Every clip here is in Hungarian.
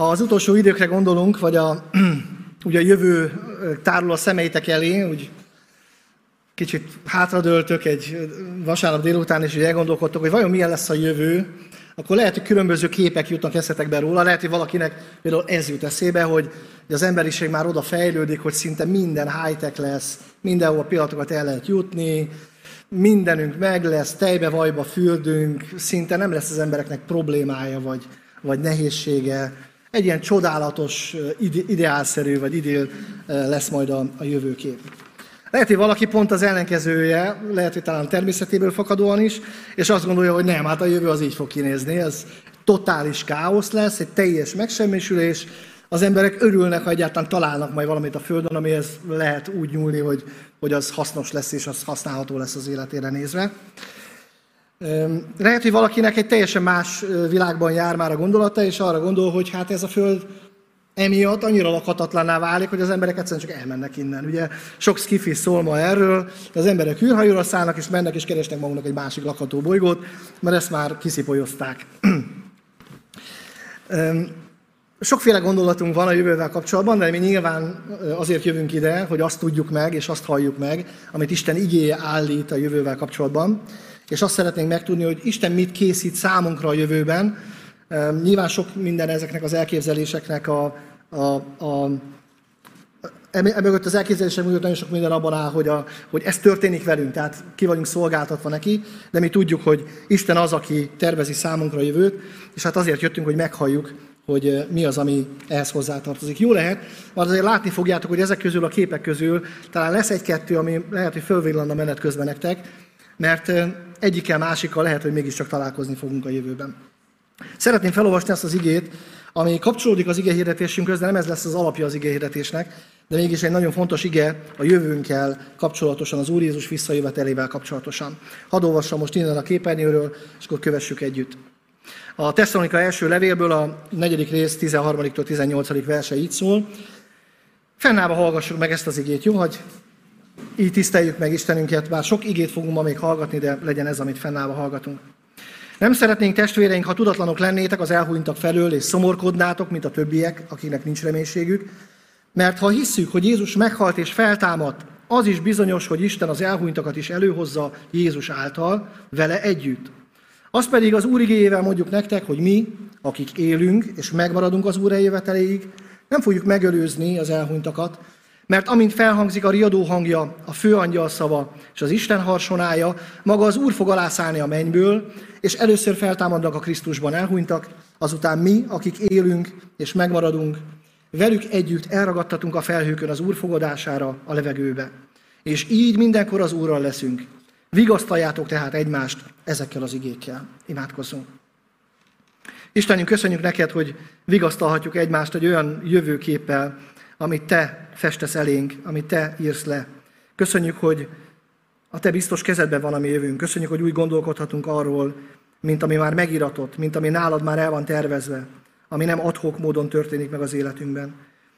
Ha az utolsó időkre gondolunk, vagy a, ugye a jövő tárul a szemeitek elé, úgy kicsit hátradőltök egy vasárnap délután, és elgondolkodtok, hogy vajon milyen lesz a jövő, akkor lehet, hogy különböző képek jutnak eszetekbe róla. Lehet, hogy valakinek például ez jut eszébe, hogy az emberiség már oda fejlődik, hogy szinte minden high-tech lesz, mindenhol pillanatokat el lehet jutni, mindenünk meg lesz, tejbe, vajba fürdünk, szinte nem lesz az embereknek problémája vagy, vagy nehézsége. Egy ilyen csodálatos, ideálszerű vagy idél lesz majd a, a jövőkép. Lehet, hogy valaki pont az ellenkezője, lehet, hogy talán természetéből fakadóan is, és azt gondolja, hogy nem, hát a jövő az így fog kinézni, ez totális káosz lesz, egy teljes megsemmisülés, az emberek örülnek, ha egyáltalán találnak majd valamit a Földön, amihez lehet úgy nyúlni, hogy, hogy az hasznos lesz, és az használható lesz az életére nézve. Lehet, hogy valakinek egy teljesen más világban jár már a gondolata, és arra gondol, hogy hát ez a Föld emiatt annyira lakhatatlanná válik, hogy az emberek egyszerűen csak elmennek innen. Ugye sok skifi szól ma erről, az emberek űrhajóra szállnak, és mennek, és keresnek maguknak egy másik lakható bolygót, mert ezt már kiszipolyozták. Sokféle gondolatunk van a jövővel kapcsolatban, de mi nyilván azért jövünk ide, hogy azt tudjuk meg, és azt halljuk meg, amit Isten igéje állít a jövővel kapcsolatban. És azt szeretnénk megtudni, hogy Isten mit készít számunkra a jövőben. Nyilván sok minden ezeknek az elképzeléseknek a, a, a Emögött az elképzelések mögött nagyon sok minden abban áll, hogy, a, hogy ez történik velünk, tehát ki vagyunk szolgáltatva neki, de mi tudjuk, hogy Isten az, aki tervezi számunkra a jövőt, és hát azért jöttünk, hogy meghalljuk, hogy mi az, ami ehhez hozzátartozik. Jó lehet, mert azért látni fogjátok, hogy ezek közül a képek közül talán lesz egy-kettő, ami lehet, hogy fölvillanna menet közben nektek, mert egyikkel másikkal lehet, hogy mégiscsak találkozni fogunk a jövőben. Szeretném felolvasni ezt az igét, ami kapcsolódik az ige hirdetésünkhöz, de nem ez lesz az alapja az ige hirdetésnek, de mégis egy nagyon fontos ige a jövőnkkel kapcsolatosan, az Úr Jézus visszajövetelével kapcsolatosan. Hadd olvassam most innen a képernyőről, és akkor kövessük együtt. A Tesszalonika első levélből a negyedik rész 13-tól 18. verse így szól. Fennállva hallgassuk meg ezt az igét, jó? Hogy így tiszteljük meg Istenünket, bár sok igét fogunk ma még hallgatni, de legyen ez, amit fennállva hallgatunk. Nem szeretnénk testvéreink, ha tudatlanok lennétek az elhunytak felől, és szomorkodnátok, mint a többiek, akiknek nincs reménységük, mert ha hisszük, hogy Jézus meghalt és feltámadt, az is bizonyos, hogy Isten az elhunytakat is előhozza Jézus által, vele együtt. Az pedig az Úr igényével mondjuk nektek, hogy mi, akik élünk és megmaradunk az Úr eljöveteléig, nem fogjuk megelőzni az elhunytakat, mert amint felhangzik a riadó hangja, a főangyal szava és az Isten harsonája, maga az Úr fog alászállni a mennyből, és először feltámadnak a Krisztusban elhunytak, azután mi, akik élünk és megmaradunk, velük együtt elragadtatunk a felhőkön az Úr fogadására a levegőbe. És így mindenkor az Úrral leszünk. Vigasztaljátok tehát egymást ezekkel az igékkel. Imádkozzunk. Istenünk, köszönjük neked, hogy vigasztalhatjuk egymást egy olyan jövőképpel, amit te festesz elénk, amit te írsz le. Köszönjük, hogy a te biztos kezedben van a mi jövőnk. Köszönjük, hogy úgy gondolkodhatunk arról, mint ami már megiratott, mint ami nálad már el van tervezve, ami nem adhok módon történik meg az életünkben.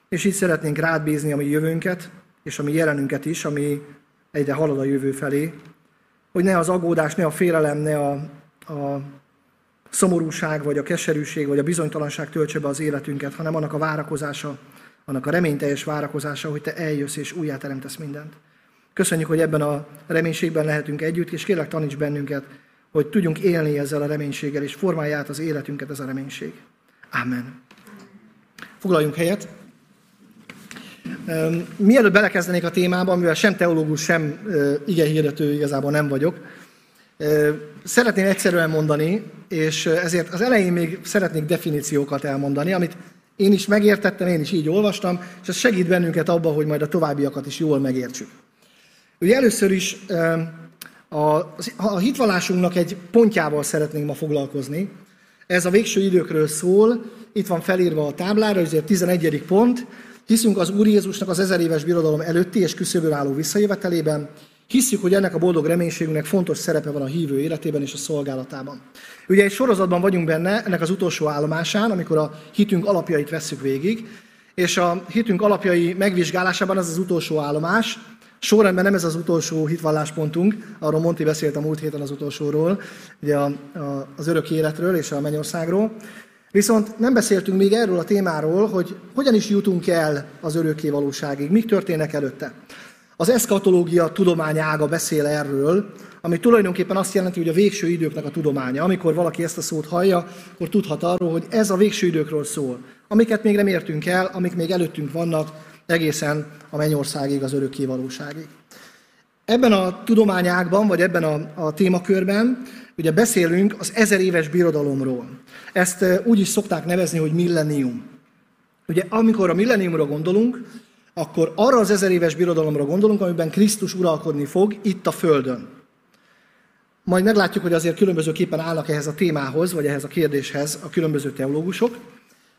És így szeretnénk rád bízni a mi jövőnket, és a mi jelenünket is, ami egyre halad a jövő felé, hogy ne az aggódás, ne a félelem, ne a, a szomorúság, vagy a keserűség, vagy a bizonytalanság töltse be az életünket, hanem annak a várakozása, annak a reményteljes várakozása, hogy Te eljössz és újjáteremtesz mindent. Köszönjük, hogy ebben a reménységben lehetünk együtt, és kérlek taníts bennünket, hogy tudjunk élni ezzel a reménységgel, és formálja át az életünket ez a reménység. Amen. Foglaljunk helyet. Mielőtt belekezdenék a témába, mivel sem teológus, sem ige hirdető igazából nem vagyok, szeretném egyszerűen mondani, és ezért az elején még szeretnék definíciókat elmondani, amit én is megértettem, én is így olvastam, és ez segít bennünket abban, hogy majd a továbbiakat is jól megértsük. Ugye először is a, a hitvallásunknak egy pontjával szeretnénk ma foglalkozni. Ez a végső időkről szól, itt van felírva a táblára, ezért 11. pont, Hiszünk az Úr Jézusnak az ezer éves birodalom előtti és küszöbön álló visszajövetelében, Hiszük, hogy ennek a boldog reménységünknek fontos szerepe van a hívő életében és a szolgálatában. Ugye egy sorozatban vagyunk benne, ennek az utolsó állomásán, amikor a hitünk alapjait vesszük végig, és a hitünk alapjai megvizsgálásában ez az utolsó állomás, sorrendben nem ez az utolsó hitvalláspontunk, arról Monti beszélt a múlt héten az utolsóról, ugye a, a, az örök életről és a mennyországról, Viszont nem beszéltünk még erről a témáról, hogy hogyan is jutunk el az örökké valóságig, mik történnek előtte. Az eszkatológia tudományága beszél erről, ami tulajdonképpen azt jelenti, hogy a végső időknek a tudománya. Amikor valaki ezt a szót hallja, akkor tudhat arról, hogy ez a végső időkről szól. Amiket még nem értünk el, amik még előttünk vannak, egészen a mennyországig, az örökké valóságig. Ebben a tudományágban, vagy ebben a, a témakörben ugye beszélünk az ezer éves birodalomról. Ezt úgy is szokták nevezni, hogy millennium. Ugye amikor a millenniumra gondolunk, akkor arra az ezer éves birodalomra gondolunk, amiben Krisztus uralkodni fog itt a Földön. Majd meglátjuk, hogy azért különbözőképpen állnak ehhez a témához, vagy ehhez a kérdéshez a különböző teológusok.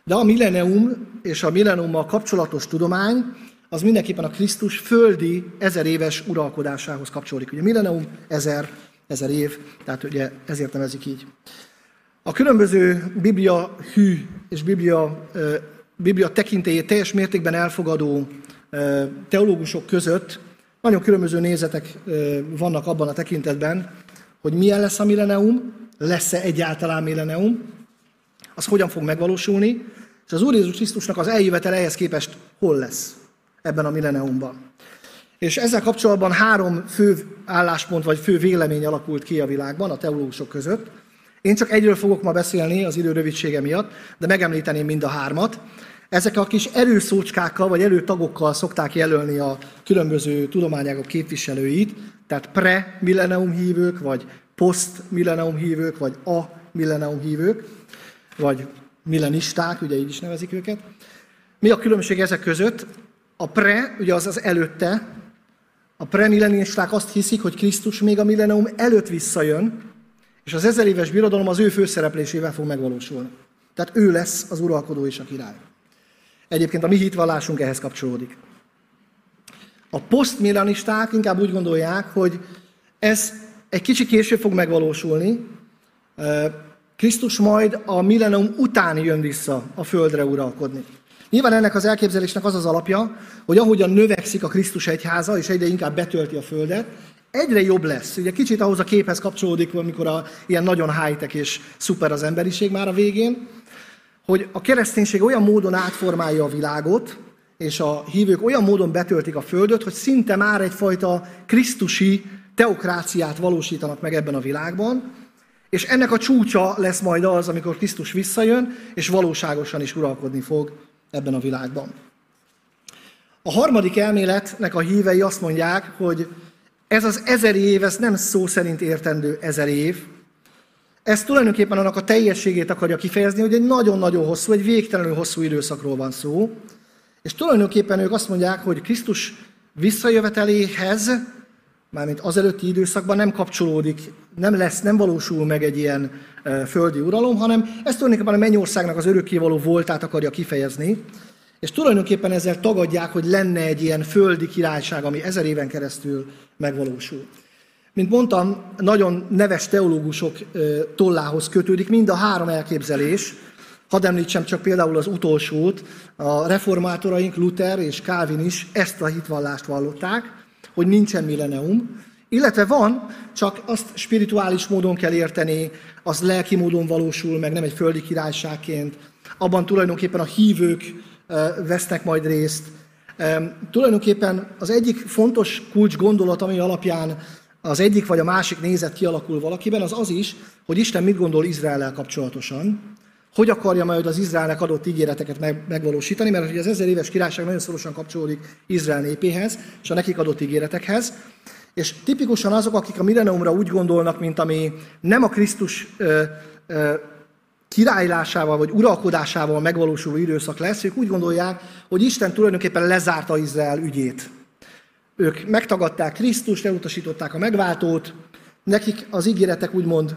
De a millennium és a millenniummal kapcsolatos tudomány az mindenképpen a Krisztus földi ezer éves uralkodásához kapcsolódik. Ugye millennium ezer, ezer év, tehát ugye ezért nevezik így. A különböző Biblia hű és Biblia, Biblia tekintélyét teljes mértékben elfogadó teológusok között nagyon különböző nézetek vannak abban a tekintetben, hogy milyen lesz a millennium, lesz-e egyáltalán millennium, az hogyan fog megvalósulni, és az Úr Jézus Krisztusnak az eljövetel ehhez képest hol lesz ebben a millenniumban. És ezzel kapcsolatban három fő álláspont vagy fő vélemény alakult ki a világban a teológusok között. Én csak egyről fogok ma beszélni az idő rövidsége miatt, de megemlíteném mind a hármat. Ezek a kis erőszócskákkal vagy erőtagokkal szokták jelölni a különböző tudományágok képviselőit, tehát pre-millennium hívők, vagy post-millennium hívők, vagy a-millennium hívők, vagy millenisták, ugye így is nevezik őket. Mi a különbség ezek között? A pre, ugye az az előtte, a premillennialisták azt hiszik, hogy Krisztus még a millennium előtt visszajön, és az ezer éves birodalom az ő főszereplésével fog megvalósulni. Tehát ő lesz az uralkodó és a király. Egyébként a mi hitvallásunk ehhez kapcsolódik. A posztmilanisták inkább úgy gondolják, hogy ez egy kicsi később fog megvalósulni. Krisztus majd a millennium után jön vissza a földre uralkodni. Nyilván ennek az elképzelésnek az az alapja, hogy ahogyan növekszik a Krisztus egyháza, és egyre inkább betölti a földet, egyre jobb lesz. Ugye kicsit ahhoz a képhez kapcsolódik, amikor a, ilyen nagyon high és szuper az emberiség már a végén, hogy a kereszténység olyan módon átformálja a világot, és a hívők olyan módon betöltik a földöt, hogy szinte már egyfajta krisztusi teokráciát valósítanak meg ebben a világban, és ennek a csúcsa lesz majd az, amikor Krisztus visszajön, és valóságosan is uralkodni fog ebben a világban. A harmadik elméletnek a hívei azt mondják, hogy ez az ezer év, ez nem szó szerint értendő ezer év, ez tulajdonképpen annak a teljességét akarja kifejezni, hogy egy nagyon-nagyon hosszú, egy végtelenül hosszú időszakról van szó. És tulajdonképpen ők azt mondják, hogy Krisztus visszajöveteléhez, mármint az előtti időszakban nem kapcsolódik, nem lesz, nem valósul meg egy ilyen földi uralom, hanem ez tulajdonképpen a mennyországnak az örökkévaló voltát akarja kifejezni. És tulajdonképpen ezzel tagadják, hogy lenne egy ilyen földi királyság, ami ezer éven keresztül megvalósul. Mint mondtam, nagyon neves teológusok tollához kötődik mind a három elképzelés. Hadd említsem csak például az utolsót, a reformátoraink Luther és Calvin is ezt a hitvallást vallották, hogy nincsen millennium, illetve van, csak azt spirituális módon kell érteni, az lelki módon valósul meg, nem egy földi királyságként. Abban tulajdonképpen a hívők vesznek majd részt. Tulajdonképpen az egyik fontos kulcs gondolat, ami alapján az egyik vagy a másik nézet kialakul valakiben, az az is, hogy Isten mit gondol Izraellel kapcsolatosan, hogy akarja majd az Izraelnek adott ígéreteket megvalósítani, mert ugye az ezer éves királyság nagyon szorosan kapcsolódik Izrael népéhez, és a nekik adott ígéretekhez. És tipikusan azok, akik a millenniumra úgy gondolnak, mint ami nem a Krisztus ö, ö, királylásával vagy uralkodásával megvalósuló időszak lesz, ők úgy gondolják, hogy Isten tulajdonképpen lezárta Izrael ügyét. Ők megtagadták Krisztust, elutasították a megváltót, nekik az ígéretek úgymond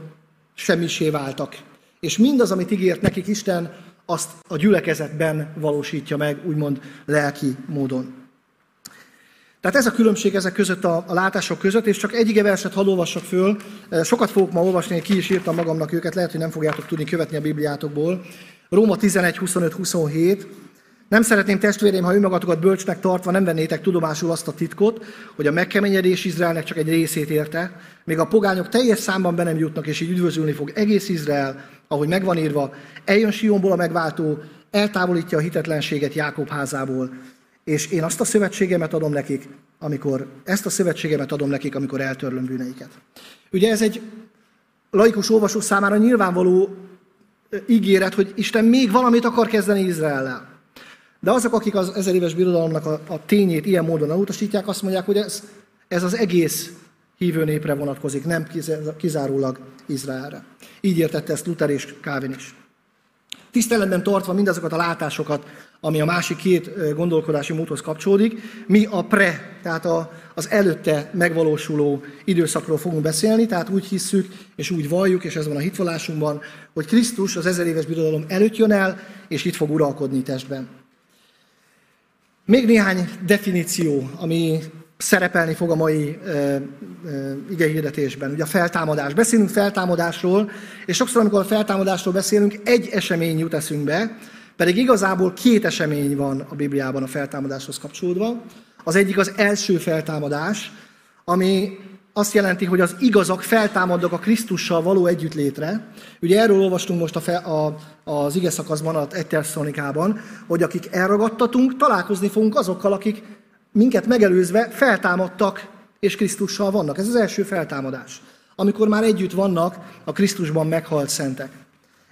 semmisé váltak. És mindaz, amit ígért nekik Isten, azt a gyülekezetben valósítja meg, úgymond lelki módon. Tehát ez a különbség ezek között a, a látások között, és csak egy ige verset hadd olvassak föl. Sokat fogok ma olvasni, ki is írtam magamnak őket, lehet, hogy nem fogjátok tudni követni a Bibliátokból. Róma 11, 25, 27. Nem szeretném testvéreim, ha önmagatokat bölcsnek tartva nem vennétek tudomásul azt a titkot, hogy a megkeményedés Izraelnek csak egy részét érte, még a pogányok teljes számban be nem jutnak, és így üdvözülni fog egész Izrael, ahogy megvan írva, eljön Sionból a megváltó, eltávolítja a hitetlenséget Jákob házából, és én azt a szövetségemet adom nekik, amikor, ezt a szövetségemet adom nekik, amikor eltörlöm bűneiket. Ugye ez egy laikus olvasó számára nyilvánvaló ígéret, hogy Isten még valamit akar kezdeni Izraellel. De azok, akik az ezer éves birodalomnak a, a tényét ilyen módon elutasítják, azt mondják, hogy ez, ez az egész hívő népre vonatkozik, nem kizárólag Izraelre. Így értette ezt Luther és Kávin is. Tiszteletben tartva mindazokat a látásokat, ami a másik két gondolkodási módhoz kapcsolódik, mi a pre, tehát a, az előtte megvalósuló időszakról fogunk beszélni, tehát úgy hisszük, és úgy valljuk, és ez van a hitvallásunkban, hogy Krisztus az ezer éves birodalom előtt jön el, és itt fog uralkodni testben. Még néhány definíció, ami szerepelni fog a mai e, e, hirdetésben. Ugye a feltámadás. Beszélünk feltámadásról, és sokszor, amikor a feltámadásról beszélünk, egy esemény jut eszünkbe, pedig igazából két esemény van a Bibliában a feltámadáshoz kapcsolódva. Az egyik az első feltámadás, ami azt jelenti, hogy az igazak feltámadnak a Krisztussal való együttlétre. Ugye erről olvastunk most a, fe, a, az ige szakaszban, a Eterszonikában, hogy akik elragadtatunk, találkozni fogunk azokkal, akik minket megelőzve feltámadtak és Krisztussal vannak. Ez az első feltámadás, amikor már együtt vannak a Krisztusban meghalt szentek.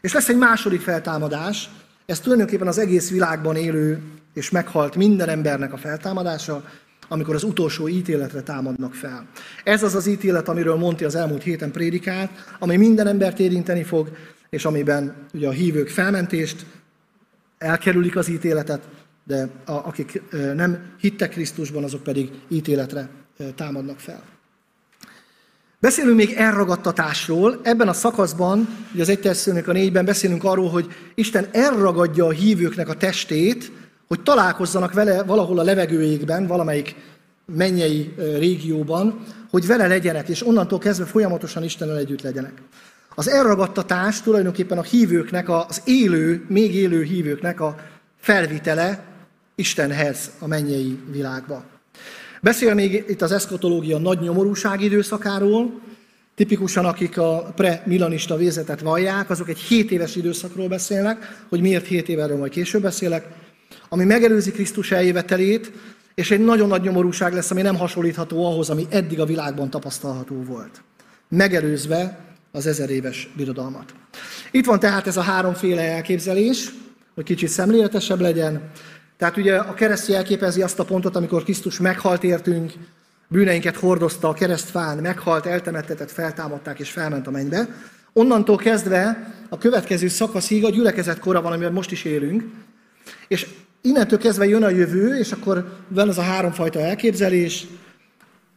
És lesz egy második feltámadás, ez tulajdonképpen az egész világban élő és meghalt minden embernek a feltámadása, amikor az utolsó ítéletre támadnak fel. Ez az az ítélet, amiről Monti az elmúlt héten prédikált, ami minden embert érinteni fog, és amiben ugye a hívők felmentést, elkerülik az ítéletet, de a, akik nem hittek Krisztusban, azok pedig ítéletre támadnak fel. Beszélünk még elragadtatásról. Ebben a szakaszban, ugye az egy a négyben beszélünk arról, hogy Isten elragadja a hívőknek a testét, hogy találkozzanak vele valahol a levegőjékben, valamelyik mennyei régióban, hogy vele legyenek, és onnantól kezdve folyamatosan Istennel együtt legyenek. Az elragadtatás tulajdonképpen a hívőknek, az élő, még élő hívőknek a felvitele Istenhez, a mennyei világba. Beszél még itt az eszkatológia nagy nyomorúság időszakáról, tipikusan akik a pre-milanista vézetet vallják, azok egy 7 éves időszakról beszélnek, hogy miért 7 évről majd később beszélek, ami megelőzi Krisztus eljövetelét, és egy nagyon nagy nyomorúság lesz, ami nem hasonlítható ahhoz, ami eddig a világban tapasztalható volt. Megelőzve az ezer éves birodalmat. Itt van tehát ez a háromféle elképzelés, hogy kicsit szemléletesebb legyen. Tehát ugye a kereszt jelképezi azt a pontot, amikor Krisztus meghalt értünk, bűneinket hordozta a keresztfán, meghalt, eltemettetett, feltámadták és felment a mennybe. Onnantól kezdve a következő szakaszig a gyülekezet kora van, amiben most is élünk, és innentől kezdve jön a jövő, és akkor van az a háromfajta elképzelés,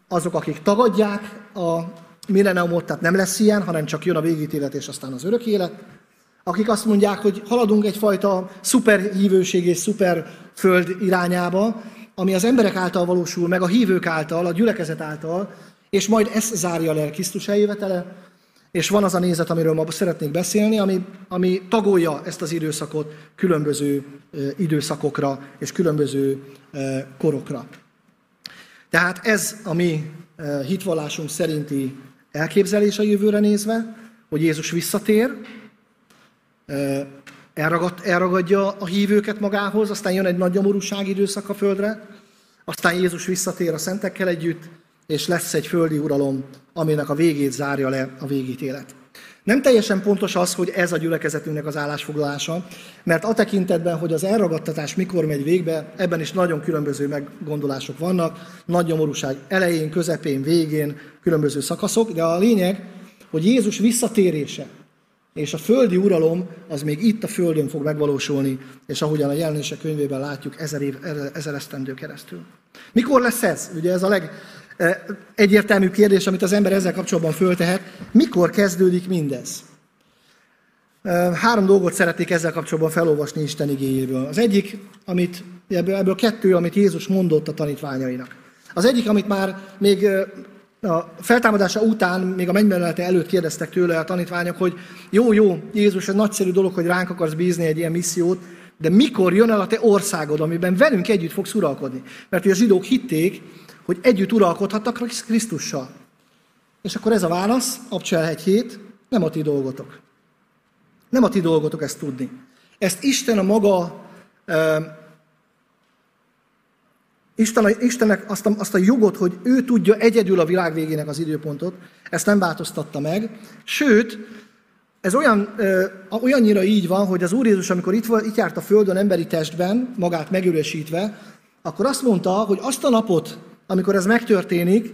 azok, akik tagadják a milleniumot, tehát nem lesz ilyen, hanem csak jön a végítélet, és aztán az örök élet. Akik azt mondják, hogy haladunk egyfajta szuperhívőség és szuperföld irányába, ami az emberek által valósul, meg a hívők által, a gyülekezet által, és majd ezt zárja le Krisztus eljövetele, és van az a nézet, amiről ma szeretnék beszélni, ami, ami tagolja ezt az időszakot különböző időszakokra és különböző korokra. Tehát ez a mi hitvallásunk szerinti elképzelés a jövőre nézve, hogy Jézus visszatér, elragad, elragadja a hívőket magához, aztán jön egy nagy nyomorúság időszak a földre, aztán Jézus visszatér a szentekkel együtt, és lesz egy földi uralom, aminek a végét zárja le a végítélet. Nem teljesen pontos az, hogy ez a gyülekezetünknek az állásfoglalása, mert a tekintetben, hogy az elragadtatás mikor megy végbe, ebben is nagyon különböző meggondolások vannak, nagy nyomorúság elején, közepén, végén, különböző szakaszok, de a lényeg, hogy Jézus visszatérése és a földi uralom az még itt a földön fog megvalósulni, és ahogyan a jelenések könyvében látjuk, ezer, év, ezer esztendő keresztül. Mikor lesz ez? Ugye ez a leg, egyértelmű kérdés, amit az ember ezzel kapcsolatban föltehet. Mikor kezdődik mindez? Három dolgot szeretnék ezzel kapcsolatban felolvasni Isten igényéből. Az egyik, amit, ebből, ebből kettő, amit Jézus mondott a tanítványainak. Az egyik, amit már még a feltámadása után, még a mennymenete előtt kérdeztek tőle a tanítványok, hogy jó, jó, Jézus, ez nagyszerű dolog, hogy ránk akarsz bízni egy ilyen missziót, de mikor jön el a te országod, amiben velünk együtt fogsz uralkodni. Mert a zsidók hitték, hogy együtt uralkodhatnak Krisztussal. És akkor ez a válasz, Abcsel 1 nem a ti dolgotok. Nem a ti dolgotok ezt tudni. Ezt Isten a maga Isten, Istennek azt a, azt a jogot, hogy ő tudja egyedül a világ végének az időpontot, ezt nem változtatta meg. Sőt, ez olyan, ö, olyannyira így van, hogy az Úr Jézus, amikor itt, itt járt a Földön emberi testben, magát megüresítve, akkor azt mondta, hogy azt a napot, amikor ez megtörténik,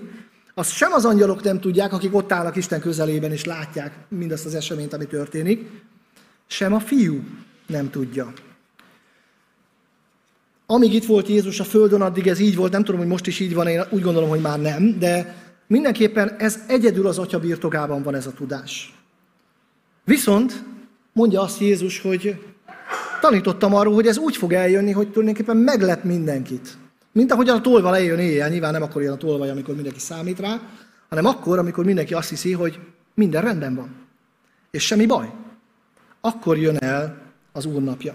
azt sem az angyalok nem tudják, akik ott állnak Isten közelében és látják mindazt az eseményt, ami történik, sem a fiú nem tudja. Amíg itt volt Jézus a Földön, addig ez így volt, nem tudom, hogy most is így van, én úgy gondolom, hogy már nem, de mindenképpen ez egyedül az atya birtokában van ez a tudás. Viszont mondja azt Jézus, hogy tanítottam arról, hogy ez úgy fog eljönni, hogy tulajdonképpen meglep mindenkit. Mint ahogy a tolva lejön éjjel, nyilván nem akkor jön a tolvaj, amikor mindenki számít rá, hanem akkor, amikor mindenki azt hiszi, hogy minden rendben van. És semmi baj. Akkor jön el az Úr napja.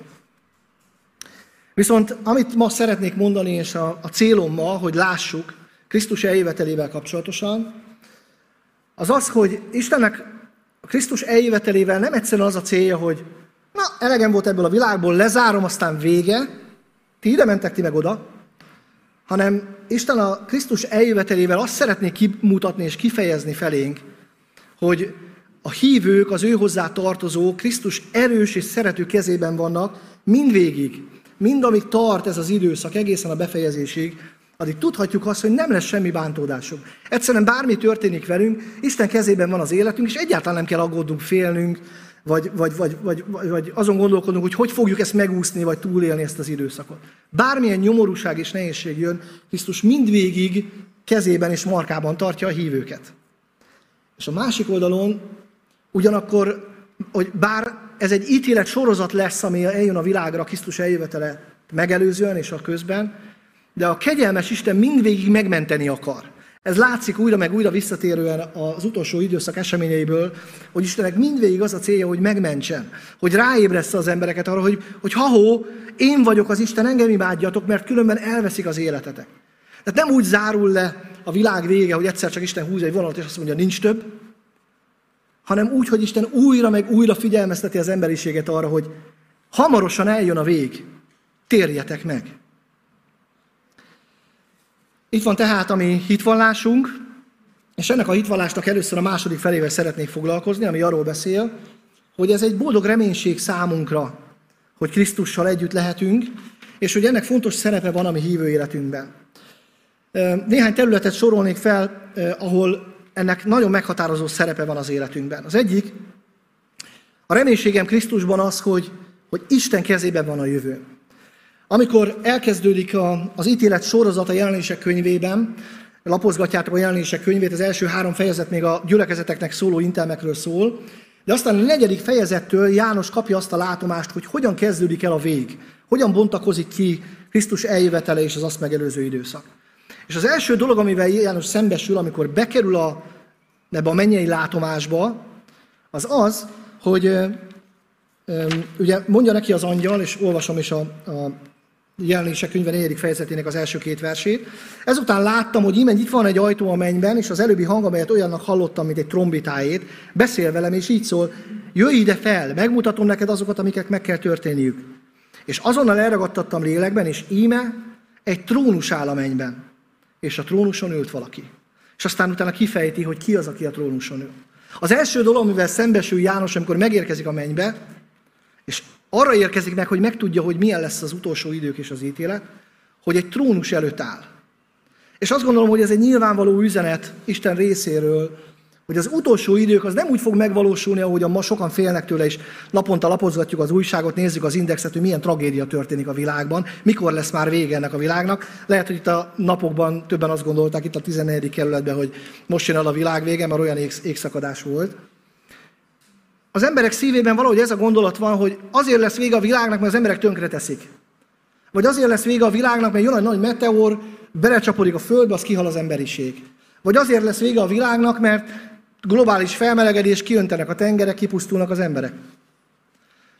Viszont amit ma szeretnék mondani, és a, a célom ma, hogy lássuk Krisztus eljövetelével kapcsolatosan, az az, hogy Istennek Krisztus eljövetelével nem egyszerűen az a célja, hogy na, elegem volt ebből a világból, lezárom, aztán vége, ti ide mentek, ti meg oda, hanem Isten a Krisztus eljövetelével azt szeretné kimutatni és kifejezni felénk, hogy a hívők, az ő hozzá tartozó Krisztus erős és szerető kezében vannak mindvégig, mind amíg tart ez az időszak egészen a befejezésig, addig tudhatjuk azt, hogy nem lesz semmi bántódásunk. Egyszerűen bármi történik velünk, Isten kezében van az életünk, és egyáltalán nem kell aggódnunk, félnünk, vagy, vagy, vagy, vagy, vagy azon gondolkodnunk, hogy hogy fogjuk ezt megúszni, vagy túlélni ezt az időszakot. Bármilyen nyomorúság és nehézség jön, Krisztus mindvégig kezében és markában tartja a hívőket. És a másik oldalon ugyanakkor, hogy bár ez egy ítélet sorozat lesz, ami eljön a világra Krisztus eljövetele megelőzően és a közben, de a kegyelmes Isten mindvégig megmenteni akar. Ez látszik újra meg újra visszatérően az utolsó időszak eseményeiből, hogy Istennek mindvégig az a célja, hogy megmentsen, hogy ráébresz az embereket arra, hogy, hogy ha-hó, én vagyok az Isten, engem imádjatok, mert különben elveszik az életetek. Tehát nem úgy zárul le a világ vége, hogy egyszer csak Isten húz egy vonalat, és azt mondja, nincs több, hanem úgy, hogy Isten újra meg újra figyelmezteti az emberiséget arra, hogy hamarosan eljön a vég, térjetek meg. Itt van tehát a mi hitvallásunk, és ennek a hitvallásnak először a második felével szeretnék foglalkozni, ami arról beszél, hogy ez egy boldog reménység számunkra, hogy Krisztussal együtt lehetünk, és hogy ennek fontos szerepe van a mi hívő életünkben. Néhány területet sorolnék fel, ahol ennek nagyon meghatározó szerepe van az életünkben. Az egyik, a reménységem Krisztusban az, hogy, hogy Isten kezében van a jövő. Amikor elkezdődik a, az ítélet sorozata jelenések könyvében, lapozgatjátok a jelenések könyvét, az első három fejezet még a gyülekezeteknek szóló intelmekről szól, de aztán a negyedik fejezettől János kapja azt a látomást, hogy hogyan kezdődik el a vég, hogyan bontakozik ki Krisztus eljövetele és az azt megelőző időszak. És az első dolog, amivel János szembesül, amikor bekerül a, ebbe a mennyei látomásba, az az, hogy ö, ö, ugye mondja neki az angyal, és olvasom is a, a jelenések könyve 4. fejezetének az első két versét. Ezután láttam, hogy íme itt van egy ajtó a mennyben, és az előbbi hang, amelyet olyannak hallottam, mint egy trombitájét, beszél velem, és így szól, jöjj ide fel, megmutatom neked azokat, amiket meg kell történniük. És azonnal elragadtattam lélekben, és íme egy trónus áll a mennyben és a trónuson ült valaki. És aztán utána kifejti, hogy ki az, aki a trónuson ül. Az első dolog, amivel szembesül János, amikor megérkezik a mennybe, arra érkezik meg, hogy megtudja, hogy milyen lesz az utolsó idők és az ítélet, hogy egy trónus előtt áll. És azt gondolom, hogy ez egy nyilvánvaló üzenet Isten részéről, hogy az utolsó idők az nem úgy fog megvalósulni, ahogy ma sokan félnek tőle, és naponta lapozgatjuk az újságot, nézzük az indexet, hogy milyen tragédia történik a világban, mikor lesz már vége ennek a világnak. Lehet, hogy itt a napokban többen azt gondolták itt a 14. kerületben, hogy most jön el a világ vége, mert olyan égszakadás volt. Az emberek szívében valahogy ez a gondolat van, hogy azért lesz vége a világnak, mert az emberek tönkre teszik. Vagy azért lesz vége a világnak, mert jön egy nagy meteor, belecsapodik a földbe, az kihal az emberiség. Vagy azért lesz vége a világnak, mert globális felmelegedés, kiöntenek a tengerek, kipusztulnak az emberek.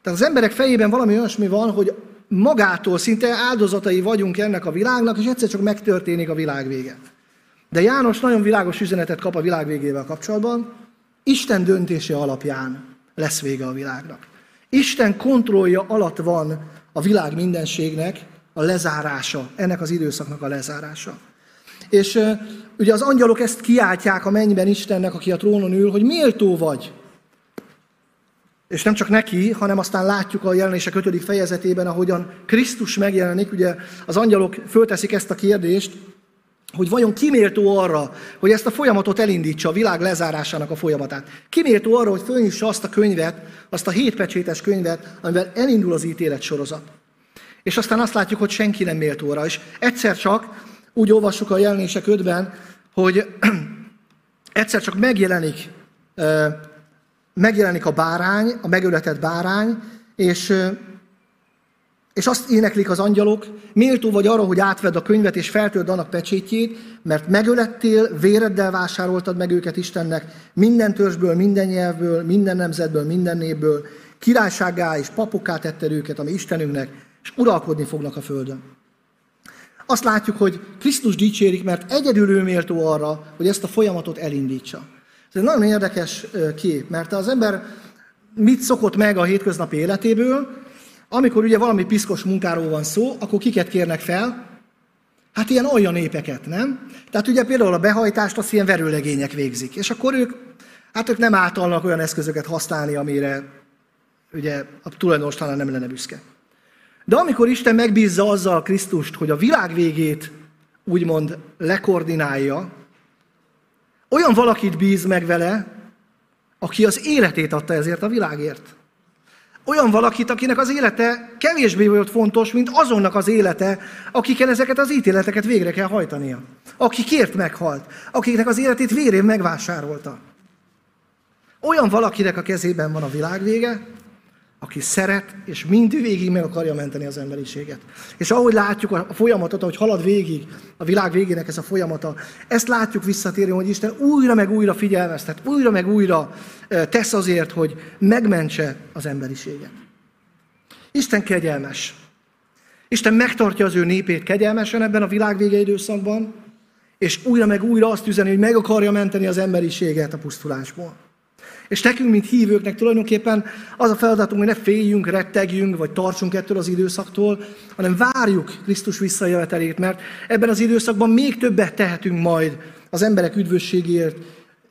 Tehát az emberek fejében valami olyasmi van, hogy magától szinte áldozatai vagyunk ennek a világnak, és egyszer csak megtörténik a világ vége. De János nagyon világos üzenetet kap a világ végével kapcsolatban. Isten döntése alapján lesz vége a világnak. Isten kontrollja alatt van a világ mindenségnek a lezárása, ennek az időszaknak a lezárása. És ugye az angyalok ezt kiáltják a mennyben Istennek, aki a trónon ül, hogy méltó vagy. És nem csak neki, hanem aztán látjuk a jelenések 5. fejezetében, ahogyan Krisztus megjelenik, ugye az angyalok fölteszik ezt a kérdést, hogy vajon kiméltó arra, hogy ezt a folyamatot elindítsa, a világ lezárásának a folyamatát. Kiméltó arra, hogy fölnyissa azt a könyvet, azt a hétpecsétes könyvet, amivel elindul az ítélet sorozat. És aztán azt látjuk, hogy senki nem méltó arra. És egyszer csak, úgy olvassuk a jelenések 5-ben, hogy egyszer csak megjelenik, megjelenik a bárány, a megöletett bárány, és és azt éneklik az angyalok, méltó vagy arra, hogy átvedd a könyvet és feltöld annak pecsétjét, mert megölettél, véreddel vásároltad meg őket Istennek, minden törzsből, minden nyelvből, minden nemzetből, minden népből, királyságá és papokká tetted őket, ami Istenünknek, és uralkodni fognak a földön. Azt látjuk, hogy Krisztus dicsérik, mert egyedül ő méltó arra, hogy ezt a folyamatot elindítsa. Ez egy nagyon érdekes kép, mert az ember mit szokott meg a hétköznapi életéből, amikor ugye valami piszkos munkáról van szó, akkor kiket kérnek fel? Hát ilyen olyan népeket, nem? Tehát ugye például a behajtást azt ilyen verőlegények végzik. És akkor ők, hát ők nem általnak olyan eszközöket használni, amire ugye a tulajdonos talán nem lenne büszke. De amikor Isten megbízza azzal Krisztust, hogy a világ végét úgymond lekoordinálja, olyan valakit bíz meg vele, aki az életét adta ezért a világért olyan valakit, akinek az élete kevésbé volt fontos, mint azonnak az élete, akikkel ezeket az ítéleteket végre kell hajtania. Aki kért meghalt, akiknek az életét vérén megvásárolta. Olyan valakinek a kezében van a világ vége, aki szeret, és végig meg akarja menteni az emberiséget. És ahogy látjuk a folyamatot, ahogy halad végig a világ végének ez a folyamata, ezt látjuk visszatérni, hogy Isten újra meg újra figyelmeztet, újra meg újra tesz azért, hogy megmentse az emberiséget. Isten kegyelmes. Isten megtartja az ő népét kegyelmesen ebben a világ vége időszakban, és újra meg újra azt üzeni, hogy meg akarja menteni az emberiséget a pusztulásból. És nekünk, mint hívőknek tulajdonképpen az a feladatunk, hogy ne féljünk, rettegjünk, vagy tartsunk ettől az időszaktól, hanem várjuk Krisztus visszajövetelét, mert ebben az időszakban még többet tehetünk majd az emberek üdvösségért,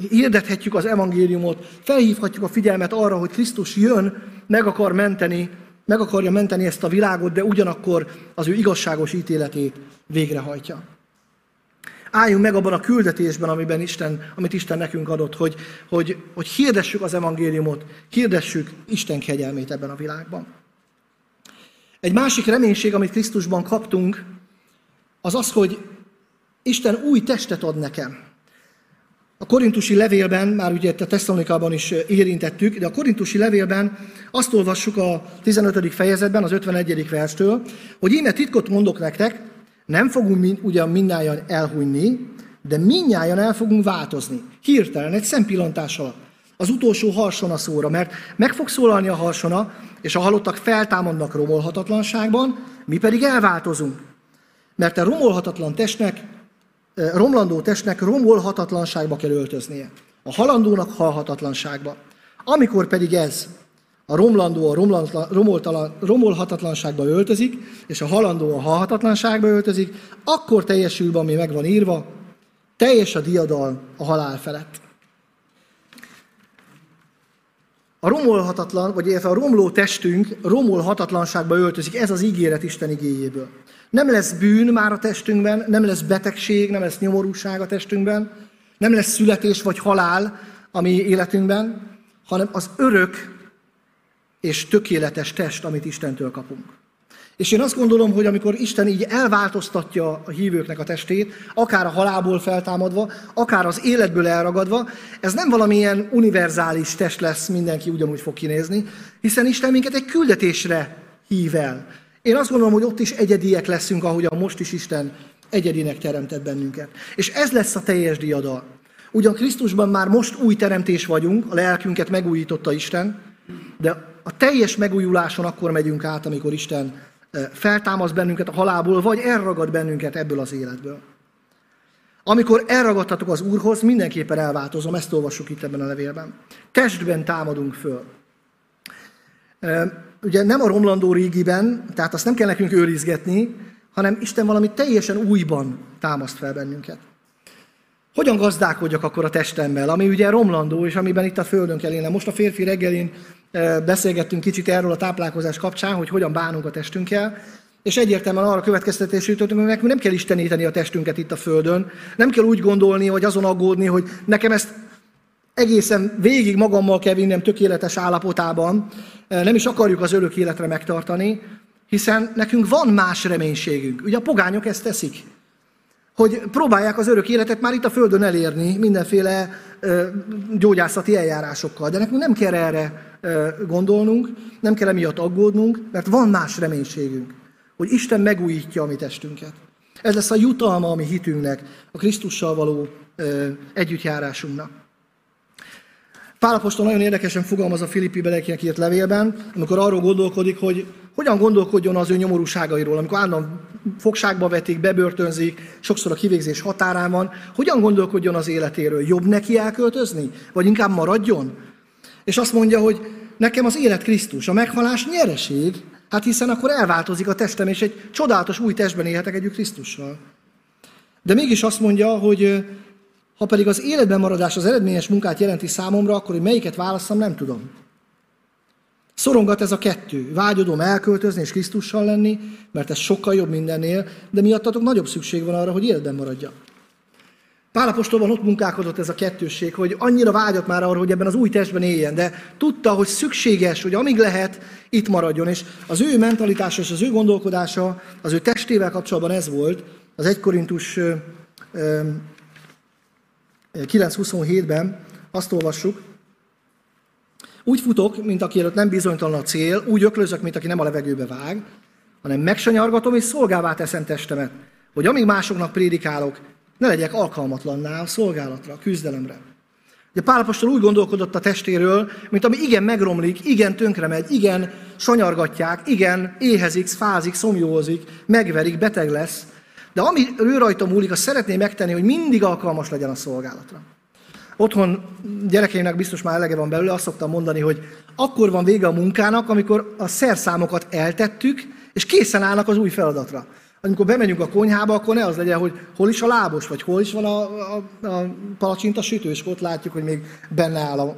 hirdethetjük az evangéliumot, felhívhatjuk a figyelmet arra, hogy Krisztus jön, meg akar menteni, meg akarja menteni ezt a világot, de ugyanakkor az ő igazságos ítéletét végrehajtja álljunk meg abban a küldetésben, amiben Isten, amit Isten nekünk adott, hogy, hogy, hogy hirdessük az evangéliumot, hirdessük Isten kegyelmét ebben a világban. Egy másik reménység, amit Krisztusban kaptunk, az az, hogy Isten új testet ad nekem. A korintusi levélben, már ugye a Tesszalonikában is érintettük, de a korintusi levélben azt olvassuk a 15. fejezetben, az 51. verstől, hogy íme titkot mondok nektek, nem fogunk mind, ugyan mindnyájan elhunyni, de mindnyájan el fogunk változni. Hirtelen, egy szempillantás alatt. Az utolsó harsona szóra, mert meg fog szólalni a harsona, és a halottak feltámadnak romolhatatlanságban, mi pedig elváltozunk. Mert a romolhatatlan testnek, romlandó testnek romolhatatlanságba kell öltöznie. A halandónak halhatatlanságba. Amikor pedig ez a romlandó a romolhatatlanságba öltözik, és a halandó a halhatatlanságba öltözik, akkor teljesül be, ami meg van írva, teljes a diadal a halál felett. A romolhatatlan, vagy illetve a romló testünk romolhatatlanságba öltözik, ez az ígéret Isten igéjéből. Nem lesz bűn már a testünkben, nem lesz betegség, nem lesz nyomorúság a testünkben, nem lesz születés vagy halál a mi életünkben, hanem az örök és tökéletes test, amit Istentől kapunk. És én azt gondolom, hogy amikor Isten így elváltoztatja a hívőknek a testét, akár a halálból feltámadva, akár az életből elragadva, ez nem valamilyen univerzális test lesz, mindenki ugyanúgy fog kinézni, hiszen Isten minket egy küldetésre hív el. Én azt gondolom, hogy ott is egyediek leszünk, ahogy a most is Isten egyedinek teremtett bennünket. És ez lesz a teljes diadal. Ugyan Krisztusban már most új teremtés vagyunk, a lelkünket megújította Isten, de a teljes megújuláson akkor megyünk át, amikor Isten feltámaszt bennünket a halálból, vagy elragad bennünket ebből az életből. Amikor elragadtatok az Úrhoz, mindenképpen elváltozom, ezt olvassuk itt ebben a levélben. Testben támadunk föl. Ugye nem a romlandó régiben, tehát azt nem kell nekünk őrizgetni, hanem Isten valami teljesen újban támaszt fel bennünket. Hogyan gazdálkodjak akkor a testemmel, ami ugye romlandó, és amiben itt a földön kell élnem. Most a férfi reggelin beszélgettünk kicsit erről a táplálkozás kapcsán, hogy hogyan bánunk a testünkkel, és egyértelműen arra következtetésre jutottunk, hogy nekünk nem kell isteníteni a testünket itt a Földön, nem kell úgy gondolni, vagy azon aggódni, hogy nekem ezt egészen végig magammal kell vinnem tökéletes állapotában, nem is akarjuk az örök életre megtartani, hiszen nekünk van más reménységünk. Ugye a pogányok ezt teszik, hogy próbálják az örök életet már itt a Földön elérni mindenféle gyógyászati eljárásokkal, de nekünk nem kell erre gondolnunk, nem kell emiatt aggódnunk, mert van más reménységünk hogy Isten megújítja a mi testünket. Ez lesz a jutalma a mi hitünknek, a Krisztussal való ö, együttjárásunknak. Pálapostól nagyon érdekesen fogalmaz a Filippi belekinek írt levélben, amikor arról gondolkodik, hogy hogyan gondolkodjon az ő nyomorúságairól, amikor állandóan fogságba vetik, bebörtönzik, sokszor a kivégzés határán van, hogyan gondolkodjon az életéről? Jobb neki elköltözni? Vagy inkább maradjon? És azt mondja, hogy nekem az élet Krisztus, a meghalás nyereség, Hát hiszen akkor elváltozik a testem, és egy csodálatos új testben élhetek együtt Krisztussal. De mégis azt mondja, hogy ha pedig az életben maradás az eredményes munkát jelenti számomra, akkor hogy melyiket választom, nem tudom. Szorongat ez a kettő. Vágyodom elköltözni és Krisztussal lenni, mert ez sokkal jobb mindennél, de miattatok nagyobb szükség van arra, hogy életben maradjak. Pálapostolban ott munkálkodott ez a kettősség, hogy annyira vágyott már arra, hogy ebben az új testben éljen, de tudta, hogy szükséges, hogy amíg lehet, itt maradjon. És az ő mentalitása és az ő gondolkodása az ő testével kapcsolatban ez volt. Az 1 Korintus 9.27-ben azt olvassuk, úgy futok, mint aki előtt nem bizonytalan a cél, úgy öklözök, mint aki nem a levegőbe vág, hanem megsanyargatom és szolgává teszem testemet, hogy amíg másoknak prédikálok, ne legyek alkalmatlanná a szolgálatra, a küzdelemre. Ugye Pálapostól úgy gondolkodott a testéről, mint ami igen megromlik, igen tönkre megy, igen sanyargatják, igen éhezik, fázik, szomjózik, megverik, beteg lesz. De ami ő rajta múlik, azt szeretné megtenni, hogy mindig alkalmas legyen a szolgálatra. Otthon gyerekeimnek biztos már elege van belőle, azt szoktam mondani, hogy akkor van vége a munkának, amikor a szerszámokat eltettük, és készen állnak az új feladatra amikor bemegyünk a konyhába, akkor ne az legyen, hogy hol is a lábos, vagy hol is van a, a, a palacsinta sütő, és ott látjuk, hogy még benne áll a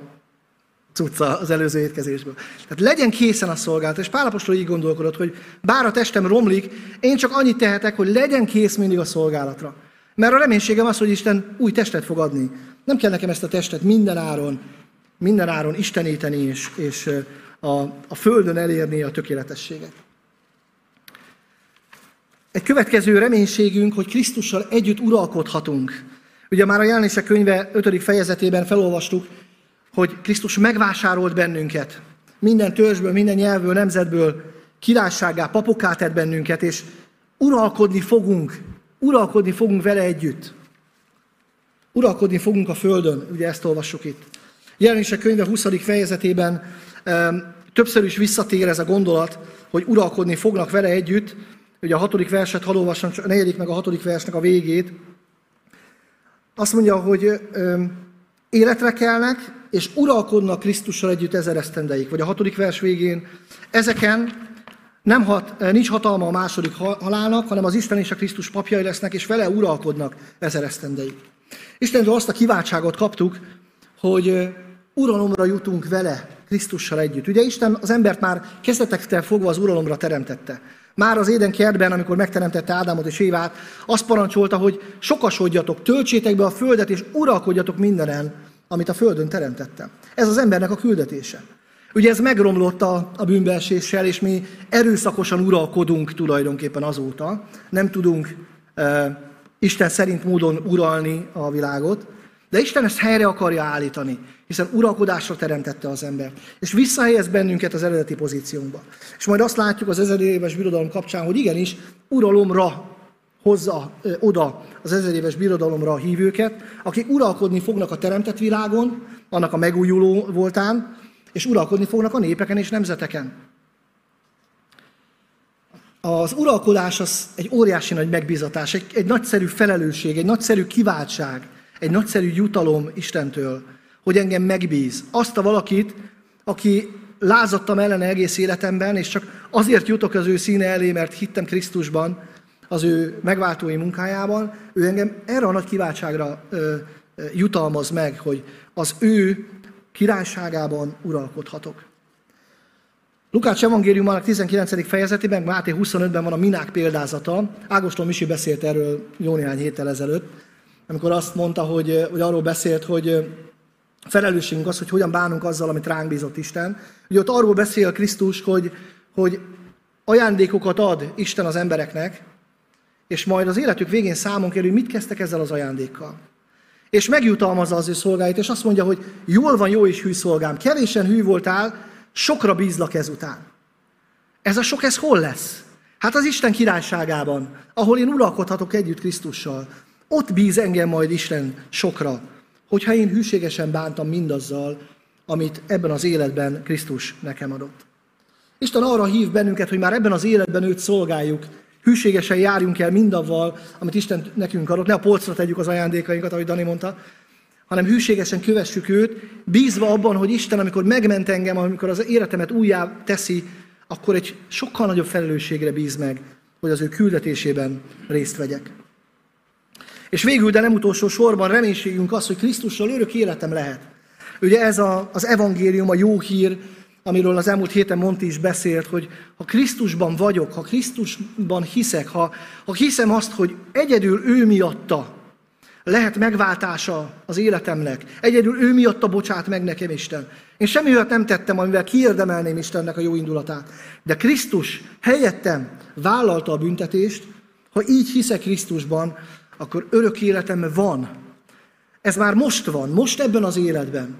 cucca az előző étkezésből. Tehát legyen készen a szolgálat, és Pálapostól így gondolkodott, hogy bár a testem romlik, én csak annyit tehetek, hogy legyen kész mindig a szolgálatra. Mert a reménységem az, hogy Isten új testet fog adni. Nem kell nekem ezt a testet minden áron, minden isteníteni, és, és a, a földön elérni a tökéletességet. Egy következő reménységünk, hogy Krisztussal együtt uralkodhatunk. Ugye már a jelenések könyve 5. fejezetében felolvastuk, hogy Krisztus megvásárolt bennünket. Minden törzsből, minden nyelvből, nemzetből királyságá, papokká tett bennünket, és uralkodni fogunk. Uralkodni fogunk vele együtt. Uralkodni fogunk a Földön, ugye ezt olvassuk itt. Jelenések könyve 20. fejezetében többször is visszatér ez a gondolat, hogy uralkodni fognak vele együtt, Ugye a hatodik verset, hadd olvassam, a negyedik meg a hatodik versnek a végét. Azt mondja, hogy életre kelnek, és uralkodnak Krisztussal együtt ezer esztendeig. Vagy a hatodik vers végén, ezeken nem hat, nincs hatalma a második halálnak, hanem az Isten és a Krisztus papjai lesznek, és vele uralkodnak ezer esztendeig. Istentől azt a kiváltságot kaptuk, hogy uralomra jutunk vele, Krisztussal együtt. Ugye Isten az embert már kezdetektől fogva az uralomra teremtette. Már az éden kertben, amikor megteremtette Ádámot és Évát, azt parancsolta, hogy sokasodjatok, töltsétek be a földet, és uralkodjatok mindenen, amit a földön teremtette. Ez az embernek a küldetése. Ugye ez megromlott a, a bűnbeeséssel, és mi erőszakosan uralkodunk tulajdonképpen azóta. Nem tudunk e, Isten szerint módon uralni a világot, de Isten ezt helyre akarja állítani hiszen uralkodásra teremtette az embert. És visszahelyez bennünket az eredeti pozíciónkba. És majd azt látjuk az ezer éves birodalom kapcsán, hogy igenis uralomra hozza ö, oda az ezer éves birodalomra a hívőket, akik uralkodni fognak a teremtett világon, annak a megújuló voltán, és uralkodni fognak a népeken és nemzeteken. az uralkodás az egy óriási nagy megbízatás, egy, egy nagyszerű felelősség, egy nagyszerű kiváltság, egy nagyszerű jutalom Istentől, hogy engem megbíz. Azt a valakit, aki lázadtam ellene egész életemben, és csak azért jutok az ő színe elé, mert hittem Krisztusban, az ő megváltói munkájában, ő engem erre a nagy kiváltságra ö, jutalmaz meg, hogy az ő királyságában uralkodhatok. Lukács evangéliumának 19. fejezetében, Máté 25-ben van a minák példázata. Ágoston Misi beszélt erről jó néhány héttel ezelőtt, amikor azt mondta, hogy, hogy arról beszélt, hogy felelősségünk az, hogy hogyan bánunk azzal, amit ránk bízott Isten. Ugye ott arról beszél Krisztus, hogy, hogy ajándékokat ad Isten az embereknek, és majd az életük végén számon kerül, mit kezdtek ezzel az ajándékkal. És megjutalmazza az ő szolgáit, és azt mondja, hogy jól van, jó és hű szolgám, kevésen hű voltál, sokra bízlak ezután. Ez a sok, ez hol lesz? Hát az Isten királyságában, ahol én uralkodhatok együtt Krisztussal. Ott bíz engem majd Isten sokra, hogyha én hűségesen bántam mindazzal, amit ebben az életben Krisztus nekem adott. Isten arra hív bennünket, hogy már ebben az életben őt szolgáljuk, hűségesen járjunk el mindavval, amit Isten nekünk adott, ne a polcra tegyük az ajándékainkat, ahogy Dani mondta, hanem hűségesen kövessük őt, bízva abban, hogy Isten, amikor megment engem, amikor az életemet újjá teszi, akkor egy sokkal nagyobb felelősségre bíz meg, hogy az ő küldetésében részt vegyek. És végül, de nem utolsó sorban reménységünk az, hogy Krisztussal örök életem lehet. Ugye ez a, az evangélium, a jó hír, amiről az elmúlt héten Monti is beszélt, hogy ha Krisztusban vagyok, ha Krisztusban hiszek, ha, ha hiszem azt, hogy egyedül ő miatta lehet megváltása az életemnek, egyedül ő miatta bocsát meg nekem Isten. Én semmi olyat nem tettem, amivel kiérdemelném Istennek a jó indulatát. De Krisztus helyettem vállalta a büntetést, ha így hiszek Krisztusban, akkor örök életem van. Ez már most van, most ebben az életben.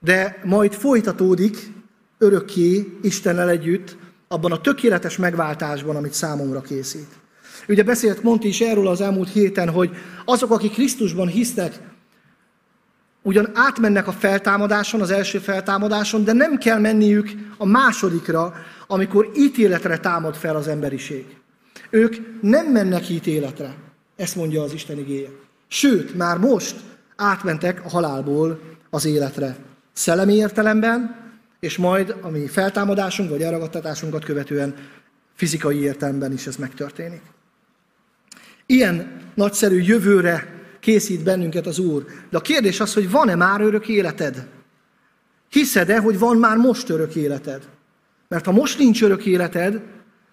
De majd folytatódik örökké Istennel együtt, abban a tökéletes megváltásban, amit számomra készít. Ugye beszélt Monti is erről az elmúlt héten, hogy azok, akik Krisztusban hisznek, ugyan átmennek a feltámadáson, az első feltámadáson, de nem kell menniük a másodikra, amikor ítéletre támad fel az emberiség. Ők nem mennek ítéletre, ezt mondja az Isten igéje. Sőt, már most átmentek a halálból az életre. Szellemi értelemben, és majd a mi feltámadásunk vagy elragadtatásunkat követően fizikai értelemben is ez megtörténik. Ilyen nagyszerű jövőre készít bennünket az Úr. De a kérdés az, hogy van-e már örök életed? Hiszed-e, hogy van már most örök életed? Mert ha most nincs örök életed,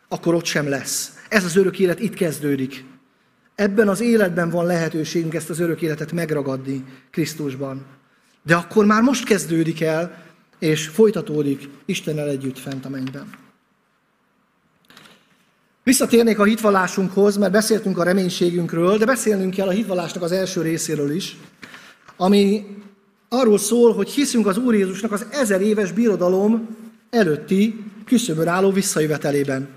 akkor ott sem lesz. Ez az örök élet itt kezdődik. Ebben az életben van lehetőségünk ezt az örök életet megragadni Krisztusban. De akkor már most kezdődik el, és folytatódik Istennel együtt fent a mennyben. Visszatérnék a hitvallásunkhoz, mert beszéltünk a reménységünkről, de beszélnünk kell a hitvallásnak az első részéről is, ami arról szól, hogy hiszünk az Úr Jézusnak az ezer éves birodalom előtti küszöbön álló visszajövetelében.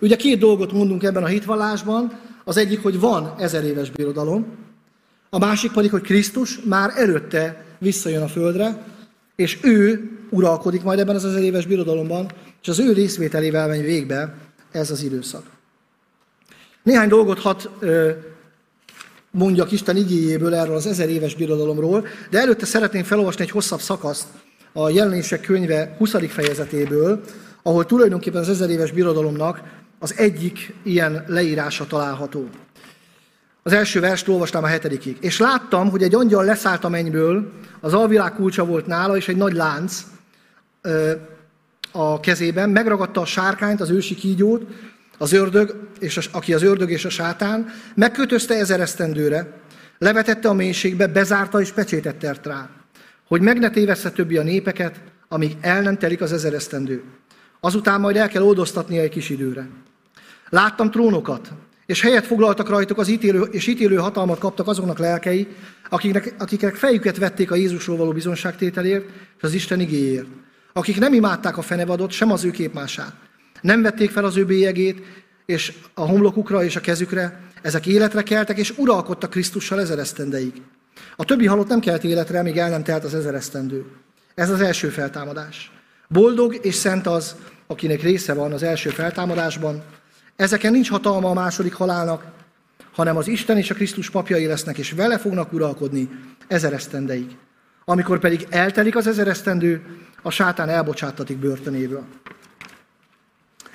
Ugye két dolgot mondunk ebben a hitvallásban, az egyik, hogy van ezer éves birodalom, a másik pedig, hogy Krisztus már előtte visszajön a földre, és ő uralkodik majd ebben az ezer éves birodalomban, és az ő részvételével megy végbe ez az időszak. Néhány dolgot hat mondjak Isten igéjéből erről az ezer éves birodalomról, de előtte szeretném felolvasni egy hosszabb szakaszt a jelenések könyve 20. fejezetéből, ahol tulajdonképpen az ezer éves birodalomnak az egyik ilyen leírása található. Az első verst olvastam a hetedikig. És láttam, hogy egy angyal leszállt a mennyből, az alvilág kulcsa volt nála, és egy nagy lánc, a kezében, megragadta a sárkányt, az ősi kígyót, az ördög, és a, aki az ördög és a sátán, megkötözte ezer esztendőre, levetette a mélységbe, bezárta és pecsétet tert rá, hogy meg ne tévessze többi a népeket, amíg el nem telik az ezer esztendő. Azután majd el kell oldoztatnia egy kis időre. Láttam trónokat, és helyet foglaltak rajtuk az ítélő, és ítélő hatalmat kaptak azoknak lelkei, akiknek, akiknek fejüket vették a Jézusról való bizonságtételért és az Isten igéért akik nem imádták a fenevadot, sem az ő képmását. Nem vették fel az ő bélyegét, és a homlokukra és a kezükre, ezek életre keltek, és uralkodtak Krisztussal ezeresztendeig. A többi halott nem kelt életre, míg el nem telt az ezeresztendő. Ez az első feltámadás. Boldog és szent az, akinek része van az első feltámadásban, Ezeken nincs hatalma a második halálnak, hanem az Isten és a Krisztus papjai lesznek, és vele fognak uralkodni ezer esztendeig. Amikor pedig eltelik az ezer esztendő, a sátán elbocsáttatik börtönéből.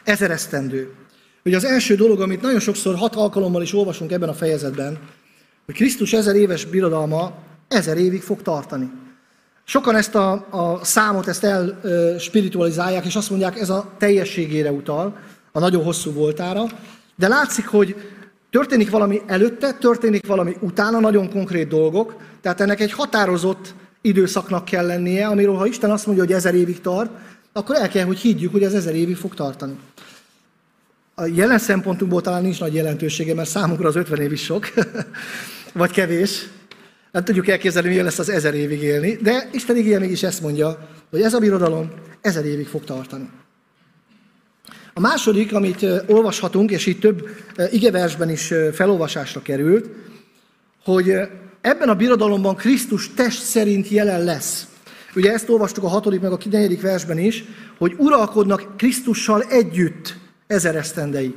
Ezer esztendő. Ugye az első dolog, amit nagyon sokszor hat alkalommal is olvasunk ebben a fejezetben, hogy Krisztus ezer éves birodalma ezer évig fog tartani. Sokan ezt a, a számot ezt elspiritualizálják, és azt mondják, ez a teljességére utal, a nagyon hosszú voltára, de látszik, hogy történik valami előtte, történik valami utána, nagyon konkrét dolgok, tehát ennek egy határozott időszaknak kell lennie, amiről ha Isten azt mondja, hogy ezer évig tart, akkor el kell, hogy higgyük, hogy ez ezer évig fog tartani. A jelen szempontunkból talán nincs nagy jelentősége, mert számunkra az 50 év is sok, vagy kevés. Nem tudjuk elképzelni, milyen lesz az ezer évig élni, de Isten igéje mégis ezt mondja, hogy ez a birodalom ezer évig fog tartani. A második, amit olvashatunk, és itt több igeversben is felolvasásra került, hogy ebben a birodalomban Krisztus test szerint jelen lesz. Ugye ezt olvastuk a hatodik meg a negyedik versben is, hogy uralkodnak Krisztussal együtt ezer esztendeig.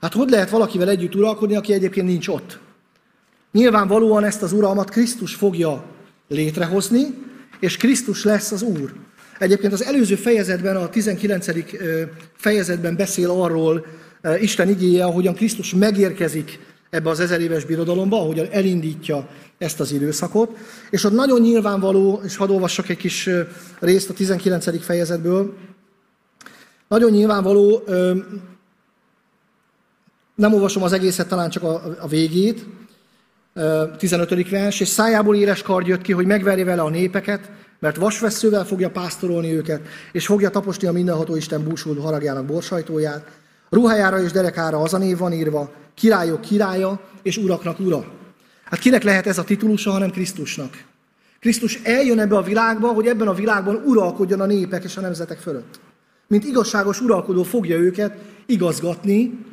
Hát hogy lehet valakivel együtt uralkodni, aki egyébként nincs ott? Nyilvánvalóan ezt az uralmat Krisztus fogja létrehozni, és Krisztus lesz az Úr. Egyébként az előző fejezetben, a 19. fejezetben beszél arról Isten igéje, ahogyan Krisztus megérkezik ebbe az ezer éves birodalomba, ahogyan elindítja ezt az időszakot. És ott nagyon nyilvánvaló, és hadd olvassak egy kis részt a 19. fejezetből, nagyon nyilvánvaló, nem olvasom az egészet, talán csak a, végét, 15. vers, és szájából éles kard jött ki, hogy megverje vele a népeket, mert vasveszővel fogja pásztorolni őket, és fogja taposni a mindenható Isten búsult haragjának borsajtóját. Ruhájára és derekára az a név van írva, királyok királya és uraknak ura. Hát kinek lehet ez a titulusa, hanem Krisztusnak? Krisztus eljön ebbe a világba, hogy ebben a világban uralkodjon a népek és a nemzetek fölött. Mint igazságos uralkodó fogja őket igazgatni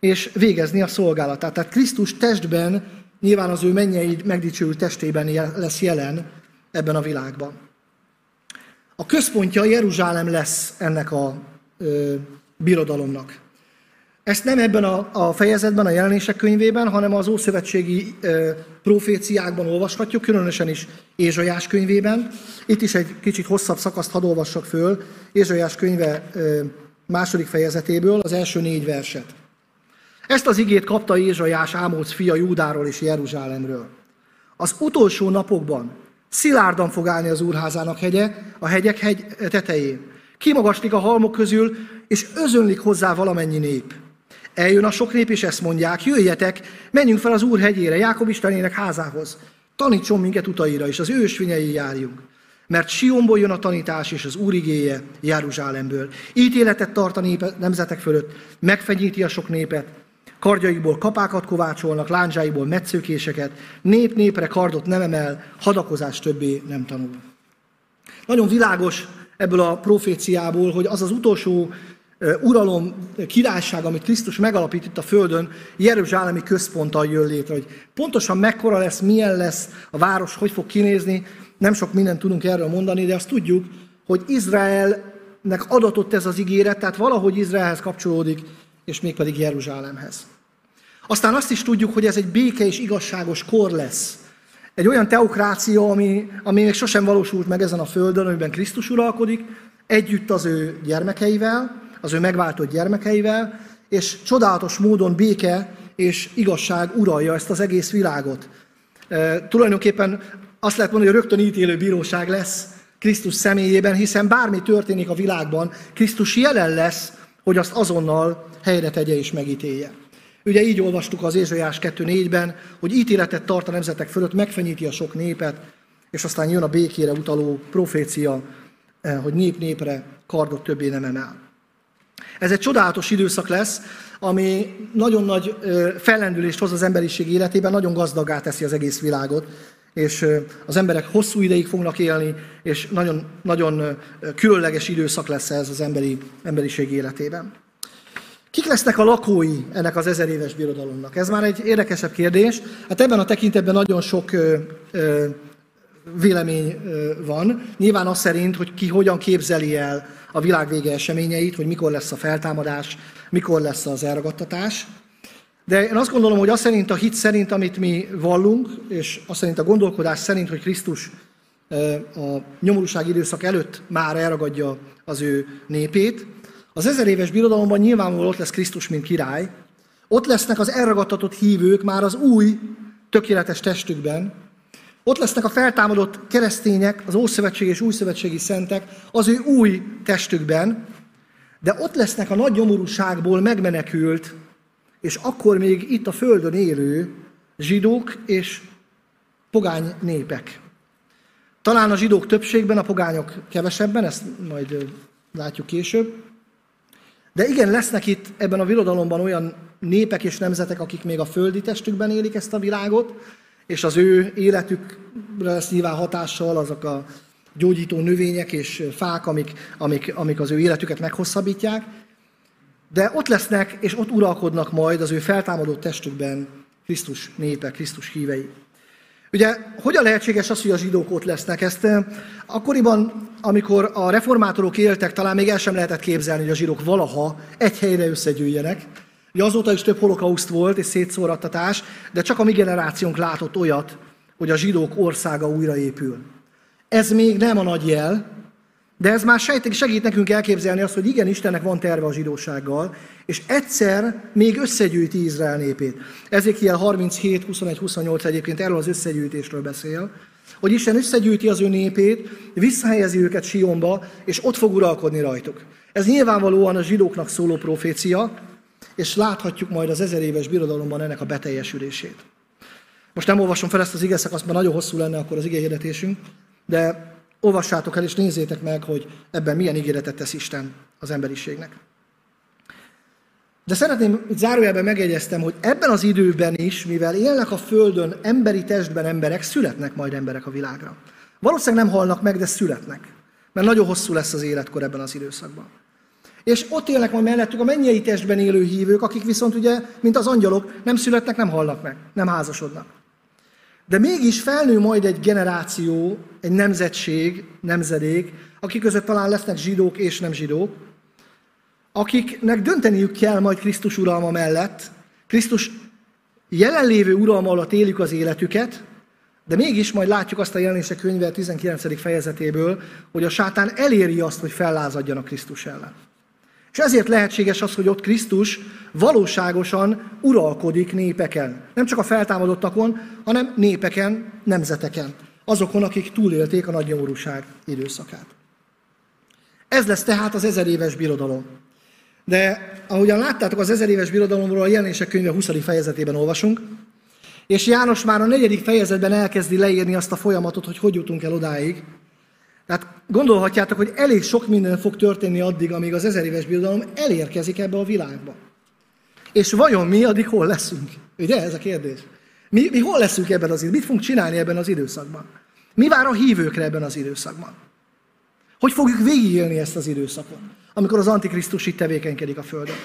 és végezni a szolgálatát. Tehát Krisztus testben, nyilván az ő mennyei megdicsőült testében lesz jelen ebben a világban. A központja Jeruzsálem lesz ennek a ö, birodalomnak. Ezt nem ebben a, a fejezetben, a jelenések könyvében, hanem az ószövetségi ö, proféciákban olvashatjuk, különösen is Ézsajás könyvében. Itt is egy kicsit hosszabb szakaszt hadd olvassak föl, Ézsajás könyve ö, második fejezetéből, az első négy verset. Ezt az igét kapta Ézsajás Ámóc fia Júdáról és Jeruzsálemről. Az utolsó napokban szilárdan fog állni az úrházának hegye, a hegyek hegy tetején. Kimagaslik a halmok közül, és özönlik hozzá valamennyi nép. Eljön a sok nép, és ezt mondják, jöjjetek, menjünk fel az Úr hegyére, Jákob Istenének házához. Tanítson minket utaira, és az ősvinyei járjunk. Mert Sionból jön a tanítás, és az Úr igéje Jeruzsálemből. Ítéletet tart a népe, nemzetek fölött, megfenyíti a sok népet, kardjaiból kapákat kovácsolnak, lándzsáiból metszőkéseket, nép népre kardot nem emel, hadakozás többé nem tanul. Nagyon világos ebből a proféciából, hogy az az utolsó uralom, királyság, amit Krisztus megalapít itt a Földön, Jeruzsálemi központtal jön létre, hogy pontosan mekkora lesz, milyen lesz a város, hogy fog kinézni, nem sok mindent tudunk erről mondani, de azt tudjuk, hogy Izraelnek adatott ez az ígéret, tehát valahogy Izraelhez kapcsolódik, és mégpedig Jeruzsálemhez. Aztán azt is tudjuk, hogy ez egy béke és igazságos kor lesz. Egy olyan teokrácia, ami, ami még sosem valósult meg ezen a földön, amiben Krisztus uralkodik, együtt az ő gyermekeivel, az ő megváltott gyermekeivel, és csodálatos módon béke és igazság uralja ezt az egész világot. E, tulajdonképpen azt lehet mondani, hogy rögtön ítélő bíróság lesz Krisztus személyében, hiszen bármi történik a világban, Krisztus jelen lesz, hogy azt azonnal helyre tegye és megítélje. Ugye így olvastuk az Ézsajás 2.4-ben, hogy ítéletet tart a nemzetek fölött, megfenyíti a sok népet, és aztán jön a békére utaló profécia, e, hogy nép népre kardot többé nem emel. Ez egy csodálatos időszak lesz, ami nagyon nagy fellendülést hoz az emberiség életében, nagyon gazdagá teszi az egész világot, és az emberek hosszú ideig fognak élni, és nagyon, nagyon különleges időszak lesz ez az emberi, emberiség életében. Kik lesznek a lakói ennek az ezer éves birodalomnak? Ez már egy érdekesebb kérdés. Hát ebben a tekintetben nagyon sok ö, ö, vélemény van. Nyilván az szerint, hogy ki hogyan képzeli el a világ vége eseményeit, hogy mikor lesz a feltámadás, mikor lesz az elragadtatás. De én azt gondolom, hogy az szerint, a hit szerint, amit mi vallunk, és azt szerint a gondolkodás szerint, hogy Krisztus a nyomorúság időszak előtt már elragadja az ő népét, az ezer éves birodalomban nyilvánvalóan ott lesz Krisztus, mint király, ott lesznek az elragadtatott hívők már az új, tökéletes testükben, ott lesznek a feltámadott keresztények, az Ószövetség és Újszövetségi szentek az ő új testükben, de ott lesznek a nagy nyomorúságból megmenekült, és akkor még itt a földön élő zsidók és pogány népek. Talán a zsidók többségben, a pogányok kevesebben, ezt majd látjuk később. De igen, lesznek itt ebben a birodalomban olyan népek és nemzetek, akik még a földi testükben élik ezt a világot, és az ő életükre lesz nyilván hatással azok a gyógyító növények és fák, amik, amik, amik az ő életüket meghosszabbítják. De ott lesznek, és ott uralkodnak majd az ő feltámadó testükben Krisztus népe, Krisztus hívei. Ugye, hogyan lehetséges az, hogy a zsidók ott lesznek? Ezt akkoriban, amikor a reformátorok éltek, talán még el sem lehetett képzelni, hogy a zsidók valaha egy helyre összegyűjjenek. Ugye azóta is több holokauszt volt és szétszórattatás, de csak a mi generációnk látott olyat, hogy a zsidók országa újraépül. Ez még nem a nagy jel, de ez már segít nekünk elképzelni azt, hogy igen, Istennek van terve a zsidósággal, és egyszer még összegyűjti Izrael népét. Ezékiel 37, 21, 28 egyébként erről az összegyűjtésről beszél, hogy Isten összegyűjti az ő népét, visszahelyezi őket Sionba, és ott fog uralkodni rajtuk. Ez nyilvánvalóan a zsidóknak szóló profécia, és láthatjuk majd az ezer éves birodalomban ennek a beteljesülését. Most nem olvasom fel ezt az ige szakaszt, mert nagyon hosszú lenne akkor az ige de olvassátok el és nézzétek meg, hogy ebben milyen ígéretet tesz Isten az emberiségnek. De szeretném, hogy zárójelben megjegyeztem, hogy ebben az időben is, mivel élnek a Földön emberi testben emberek, születnek majd emberek a világra. Valószínűleg nem halnak meg, de születnek. Mert nagyon hosszú lesz az életkor ebben az időszakban. És ott élnek majd mellettük a mennyei testben élő hívők, akik viszont ugye, mint az angyalok, nem születnek, nem halnak meg, nem házasodnak. De mégis felnő majd egy generáció, egy nemzetség, nemzedék, akik között talán lesznek zsidók és nem zsidók, akiknek dönteniük kell majd Krisztus uralma mellett, Krisztus jelenlévő uralma alatt élik az életüket, de mégis majd látjuk azt a jelenések könyve 19. fejezetéből, hogy a sátán eléri azt, hogy fellázadjanak Krisztus ellen. És ezért lehetséges az, hogy ott Krisztus valóságosan uralkodik népeken. Nem csak a feltámadottakon, hanem népeken, nemzeteken. Azokon, akik túlélték a nagy nyomorúság időszakát. Ez lesz tehát az ezer éves birodalom. De ahogyan láttátok, az ezer éves birodalomról a jelenések könyve 20. fejezetében olvasunk, és János már a negyedik fejezetben elkezdi leírni azt a folyamatot, hogy hogy jutunk el odáig, tehát gondolhatjátok, hogy elég sok minden fog történni addig, amíg az ezer éves birodalom elérkezik ebbe a világba. És vajon mi addig hol leszünk? Ugye ez a kérdés? Mi, mi hol leszünk ebben az időszakban? Mit fogunk csinálni ebben az időszakban? Mi vár a hívőkre ebben az időszakban? Hogy fogjuk végigélni ezt az időszakot, amikor az Antikrisztus itt tevékenykedik a Földön?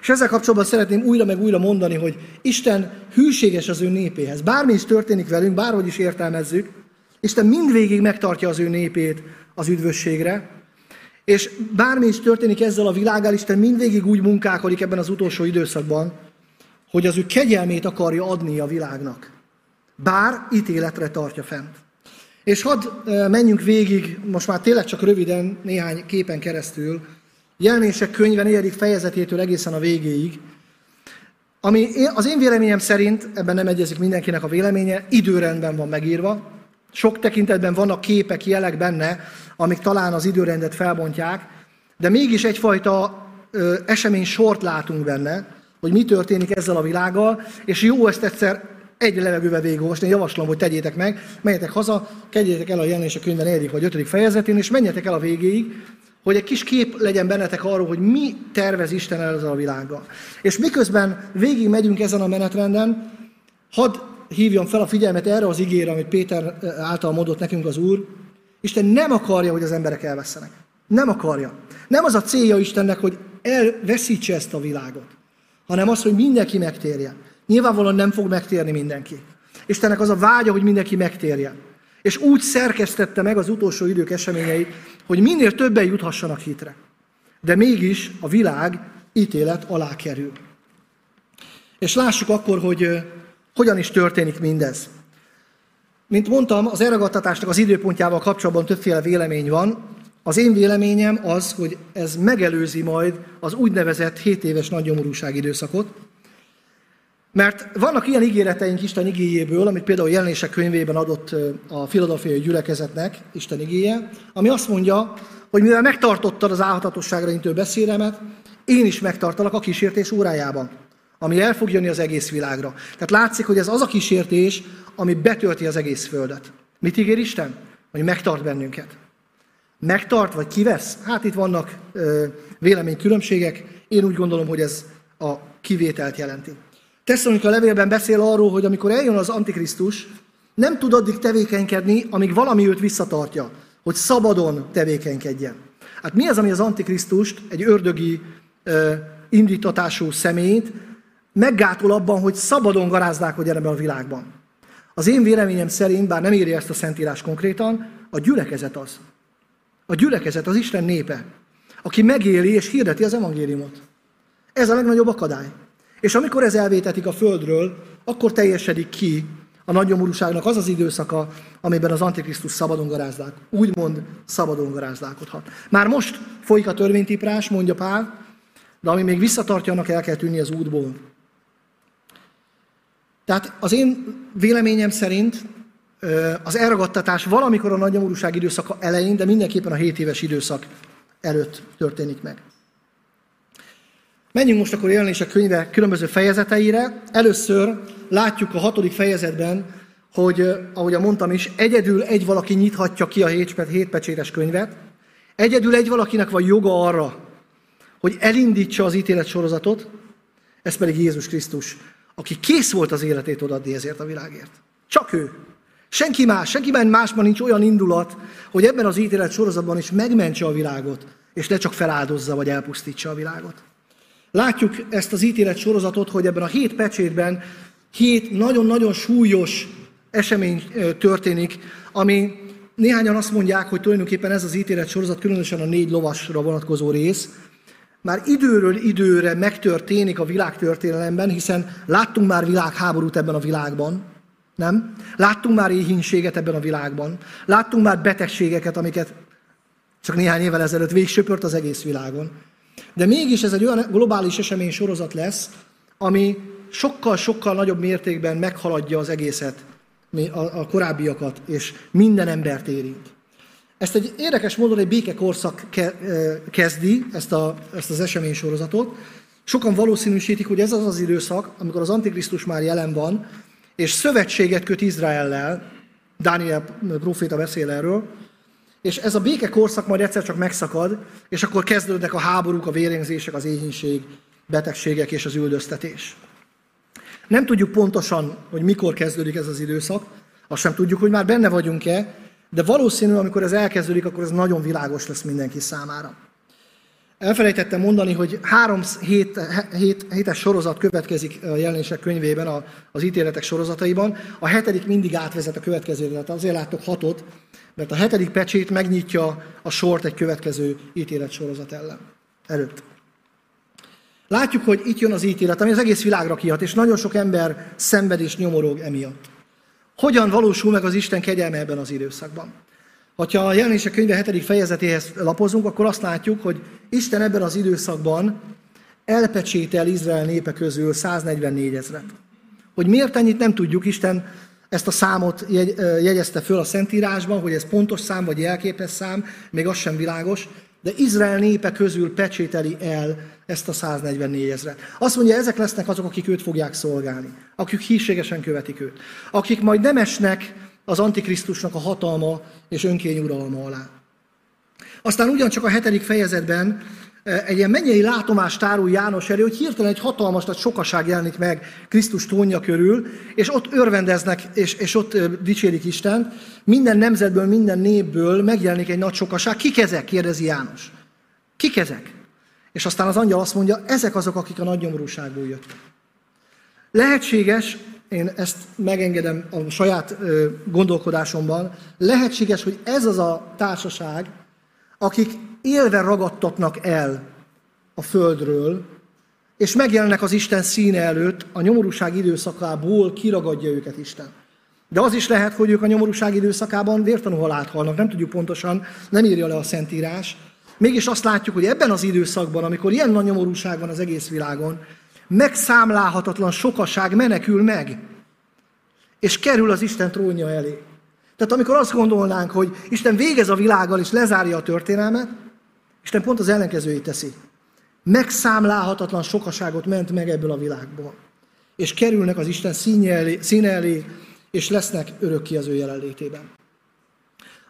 És ezzel kapcsolatban szeretném újra meg újra mondani, hogy Isten hűséges az ő népéhez. Bármi is történik velünk, bárhogy is értelmezzük, Isten mindvégig megtartja az ő népét az üdvösségre, és bármi is történik ezzel a világgal, Isten mindvégig úgy munkálkodik ebben az utolsó időszakban, hogy az ő kegyelmét akarja adni a világnak. Bár ítéletre tartja fent. És hadd menjünk végig, most már tényleg csak röviden, néhány képen keresztül, jelenések könyve negyedik fejezetétől egészen a végéig, ami az én véleményem szerint, ebben nem egyezik mindenkinek a véleménye, időrendben van megírva, sok tekintetben vannak képek, jelek benne, amik talán az időrendet felbontják, de mégis egyfajta ö, esemény sort látunk benne, hogy mi történik ezzel a világgal, és jó ezt egyszer egy levegővel végigolvasni, javaslom, hogy tegyétek meg, menjetek haza, kezdjétek el a jelenések könyve 4. vagy 5. fejezetén, és menjetek el a végéig, hogy egy kis kép legyen bennetek arról, hogy mi tervez Isten el ezzel a világgal. És miközben végig megyünk ezen a menetrenden, hadd hívjam fel a figyelmet erre az igére, amit Péter eh, által mondott nekünk az Úr. Isten nem akarja, hogy az emberek elvesztenek. Nem akarja. Nem az a célja Istennek, hogy elveszítse ezt a világot, hanem az, hogy mindenki megtérje. Nyilvánvalóan nem fog megtérni mindenki. Istennek az a vágya, hogy mindenki megtérje. és úgy szerkesztette meg az utolsó idők eseményeit, hogy minél többen juthassanak hitre. De mégis a világ ítélet alá kerül. És lássuk akkor, hogy hogyan is történik mindez. Mint mondtam, az elragadtatásnak az időpontjával kapcsolatban többféle vélemény van. Az én véleményem az, hogy ez megelőzi majd az úgynevezett 7 éves nagyomorúság időszakot, mert vannak ilyen ígéreteink Isten igéjéből, amit például jelenések könyvében adott a filadelfiai gyülekezetnek, Isten igéje, ami azt mondja, hogy mivel megtartottad az álhatatosságra intő beszédemet, én is megtartalak a kísértés órájában, ami el fog jönni az egész világra. Tehát látszik, hogy ez az a kísértés, ami betölti az egész földet. Mit ígér Isten? Hogy megtart bennünket. Megtart, vagy kivesz? Hát itt vannak ö, véleménykülönbségek. Én úgy gondolom, hogy ez a kivételt jelenti. Tesszalonika levélben beszél arról, hogy amikor eljön az Antikrisztus, nem tud addig tevékenykedni, amíg valami őt visszatartja, hogy szabadon tevékenykedjen. Hát mi az, ami az Antikrisztust, egy ördögi ö, indítatású személyt meggátol abban, hogy szabadon garázdálkodjon ebben a világban? Az én véleményem szerint, bár nem írja ezt a Szentírás konkrétan, a gyülekezet az. A gyülekezet, az Isten népe, aki megéli és hirdeti az evangéliumot. Ez a legnagyobb akadály. És amikor ez elvétetik a földről, akkor teljesedik ki a nagyomorúságnak az az időszaka, amiben az Antikrisztus szabadon garázdál, úgymond szabadon garázdálkodhat. Már most folyik a törvénytiprás, mondja Pál, de ami még visszatartja, annak el kell tűnni az útból. Tehát az én véleményem szerint az elragadtatás valamikor a nagyomorúság időszaka elején, de mindenképpen a 7 éves időszak előtt történik meg. Menjünk most akkor jelenések könyve különböző fejezeteire. Először látjuk a hatodik fejezetben, hogy, ahogy mondtam is, egyedül egy valaki nyithatja ki a hétpecsétes könyvet. Egyedül egy valakinek van joga arra, hogy elindítsa az ítélet sorozatot, ez pedig Jézus Krisztus, aki kész volt az életét odaadni ezért a világért. Csak ő. Senki más, senki másban nincs olyan indulat, hogy ebben az ítélet sorozatban is megmentse a világot, és ne csak feláldozza vagy elpusztítsa a világot. Látjuk ezt az ítélet sorozatot, hogy ebben a hét pecsétben hét nagyon-nagyon súlyos esemény történik, ami néhányan azt mondják, hogy tulajdonképpen ez az ítélet sorozat, különösen a négy lovasra vonatkozó rész, már időről időre megtörténik a világtörténelemben, hiszen láttunk már világháborút ebben a világban, nem? Láttunk már éhínséget ebben a világban. Láttunk már betegségeket, amiket csak néhány évvel ezelőtt végsöpört az egész világon. De mégis ez egy olyan globális esemény sorozat lesz, ami sokkal-sokkal nagyobb mértékben meghaladja az egészet, a korábbiakat, és minden embert érint. Ezt egy érdekes módon egy békekorszak kezdi, ezt, a, ezt az esemény sorozatot. Sokan valószínűsítik, hogy ez az az időszak, amikor az Antikrisztus már jelen van, és szövetséget köt Izraellel, Dániel proféta beszél erről, és ez a béke korszak majd egyszer csak megszakad, és akkor kezdődnek a háborúk, a vérengzések, az éhínség, betegségek és az üldöztetés. Nem tudjuk pontosan, hogy mikor kezdődik ez az időszak, azt sem tudjuk, hogy már benne vagyunk-e, de valószínű, amikor ez elkezdődik, akkor ez nagyon világos lesz mindenki számára. Elfelejtettem mondani, hogy három hét, hét, hétes sorozat következik a jelenések könyvében, az ítéletek sorozataiban. A hetedik mindig átvezet a következőre, tehát azért látok hatot, mert a hetedik pecsét megnyitja a sort egy következő ítélet sorozat ellen, előtt. Látjuk, hogy itt jön az ítélet, ami az egész világra kihat, és nagyon sok ember szenved és nyomorog emiatt. Hogyan valósul meg az Isten kegyelme ebben az időszakban? Ha a jelenések könyve 7. fejezetéhez lapozunk, akkor azt látjuk, hogy Isten ebben az időszakban elpecsétel Izrael népe közül 144 ezret. Hogy miért ennyit nem tudjuk, Isten ezt a számot jegy, jegyezte föl a Szentírásban, hogy ez pontos szám vagy jelképes szám, még az sem világos, de Izrael népe közül pecsételi el ezt a 144 ezret. Azt mondja, ezek lesznek azok, akik őt fogják szolgálni, akik hírségesen követik őt, akik majd nem esnek az Antikrisztusnak a hatalma és önkény uralma alá. Aztán ugyancsak a hetedik fejezetben egy ilyen mennyei látomást tárul János elő, hogy hirtelen egy hatalmas nagy sokaság jelenik meg Krisztus trónja körül, és ott örvendeznek, és, és ott dicsérik Isten. Minden nemzetből, minden népből megjelenik egy nagy sokaság. Kik ezek? kérdezi János. Kik ezek? És aztán az angyal azt mondja, ezek azok, akik a nagy nyomorúságból jöttek. Lehetséges, én ezt megengedem a saját gondolkodásomban, lehetséges, hogy ez az a társaság, akik élve ragadtatnak el a földről, és megjelennek az Isten színe előtt, a nyomorúság időszakából kiragadja őket Isten. De az is lehet, hogy ők a nyomorúság időszakában vértanú halált halnak, nem tudjuk pontosan, nem írja le a Szentírás. Mégis azt látjuk, hogy ebben az időszakban, amikor ilyen nagy nyomorúság van az egész világon, megszámlálhatatlan sokaság menekül meg, és kerül az Isten trónja elé. Tehát amikor azt gondolnánk, hogy Isten végez a világgal és lezárja a történelmet, Isten pont az ellenkezőjét teszi. Megszámlálhatatlan sokaságot ment meg ebből a világból. És kerülnek az Isten színe elé, színe elé és lesznek örökké az ő jelenlétében.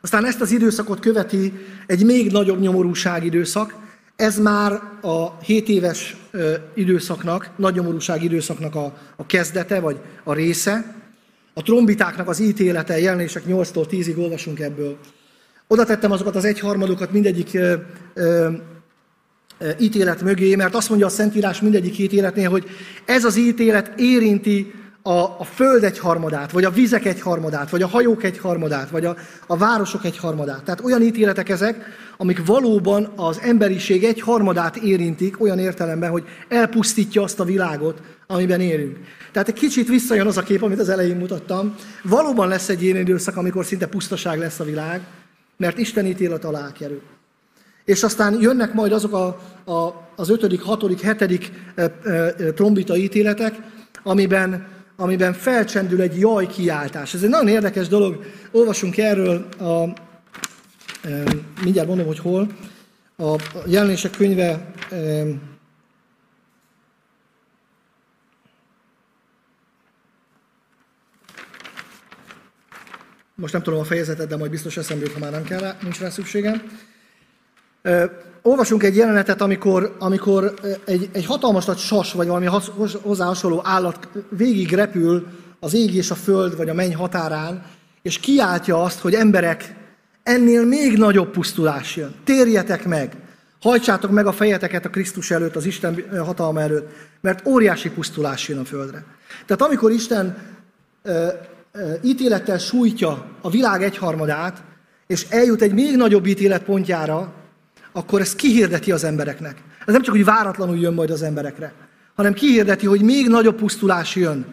Aztán ezt az időszakot követi egy még nagyobb nyomorúság időszak. Ez már a 7 éves időszaknak, nagy nyomorúság időszaknak a, a kezdete, vagy a része. A trombitáknak az ítélete, jelenések 8-tól 10-ig olvasunk ebből. Oda tettem azokat az egyharmadokat mindegyik ö, ö, ítélet mögé, mert azt mondja a Szentírás mindegyik ítéletnél, hogy ez az ítélet érinti a, a föld egy harmadát, vagy a vizek egy harmadát, vagy a hajók egy harmadát, vagy a, a városok egy harmadát. Tehát olyan ítéletek ezek, amik valóban az emberiség egy harmadát érintik, olyan értelemben, hogy elpusztítja azt a világot, amiben élünk. Tehát egy kicsit visszajön az a kép, amit az elején mutattam. Valóban lesz egy ilyen időszak, amikor szinte pusztaság lesz a világ, mert Isten ítélet alá kerül. És aztán jönnek majd azok a, a, az ötödik, hatodik, hetedik e, e, trombita ítéletek, amiben, amiben felcsendül egy jaj kiáltás. Ez egy nagyon érdekes dolog. Olvasunk erről, a, mindjárt mondom, hogy hol, a jelenések könyve most nem tudom a fejezetet, de majd biztos eszembe ha már nem kell rá, nincs rá szükségem. Olvasunk egy jelenetet, amikor, amikor egy, egy hatalmas nagy sas, vagy valami hozzá hasonló állat végig repül az ég és a föld, vagy a menny határán, és kiáltja azt, hogy emberek, ennél még nagyobb pusztulás jön. Térjetek meg, hajtsátok meg a fejeteket a Krisztus előtt, az Isten hatalma előtt, mert óriási pusztulás jön a földre. Tehát amikor Isten ítélettel sújtja a világ egyharmadát, és eljut egy még nagyobb ítélet pontjára, akkor ezt kihirdeti az embereknek. Ez nem csak, hogy váratlanul jön majd az emberekre, hanem kihirdeti, hogy még nagyobb pusztulás jön.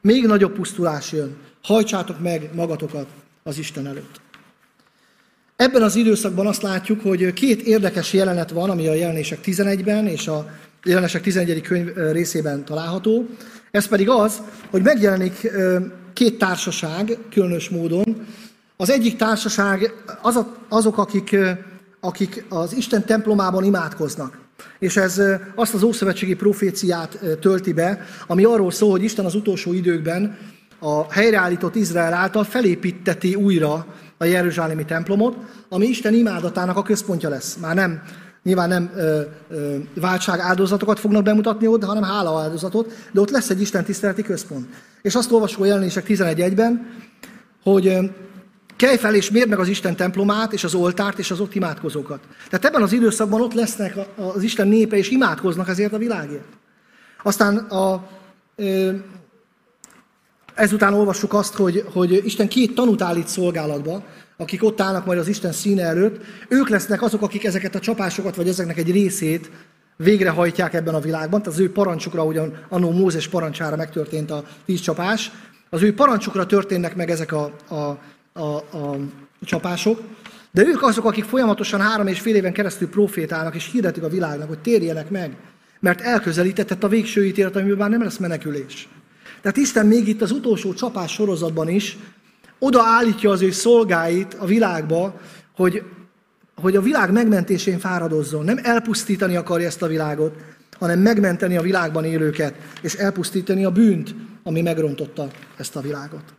Még nagyobb pusztulás jön. Hajtsátok meg magatokat az Isten előtt. Ebben az időszakban azt látjuk, hogy két érdekes jelenet van, ami a jelenések 11-ben és a jelenések 11. könyv részében található. Ez pedig az, hogy megjelenik két társaság különös módon. Az egyik társaság az azok, akik, akik az Isten templomában imádkoznak. És ez azt az ószövetségi proféciát tölti be, ami arról szól, hogy Isten az utolsó időkben a helyreállított Izrael által felépíteti újra a Jeruzsálemi templomot, ami Isten imádatának a központja lesz. Már nem Nyilván nem ö, ö, váltság áldozatokat fognak bemutatni ott, hanem hála áldozatot, de ott lesz egy Isten tiszteleti központ. És azt olvasó jelenések 11.1-ben, hogy kelj fel és mérd meg az Isten templomát, és az oltárt, és az ott imádkozókat. Tehát ebben az időszakban ott lesznek az Isten népe, és imádkoznak ezért a világért. Aztán a, ezután olvassuk azt, hogy, hogy Isten két tanút állít szolgálatba, akik ott állnak majd az Isten színe előtt, ők lesznek azok, akik ezeket a csapásokat, vagy ezeknek egy részét végrehajtják ebben a világban. Tehát az ő parancsukra, ugyan annó Mózes parancsára megtörtént a tíz csapás, az ő parancsukra történnek meg ezek a, a, a, a csapások, de ők azok, akik folyamatosan három és fél éven keresztül profétálnak, és hirdetik a világnak, hogy térjenek meg, mert elközelítetett a végső ítélet, amiben már nem lesz menekülés. Tehát Isten még itt az utolsó csapás sorozatban is oda állítja az ő szolgáit a világba, hogy, hogy a világ megmentésén fáradozzon. Nem elpusztítani akarja ezt a világot, hanem megmenteni a világban élőket, és elpusztítani a bűnt, ami megrontotta ezt a világot.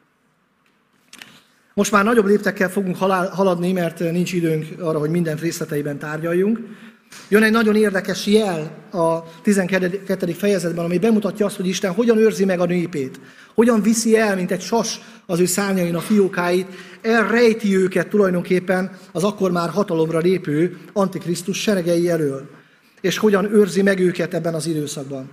Most már nagyobb léptekkel fogunk haladni, mert nincs időnk arra, hogy minden részleteiben tárgyaljunk. Jön egy nagyon érdekes jel a 12. fejezetben, ami bemutatja azt, hogy Isten hogyan őrzi meg a népét, hogyan viszi el, mint egy sas az ő szárnyain a fiókáit, elrejti őket tulajdonképpen az akkor már hatalomra lépő Antikrisztus seregei elől, és hogyan őrzi meg őket ebben az időszakban.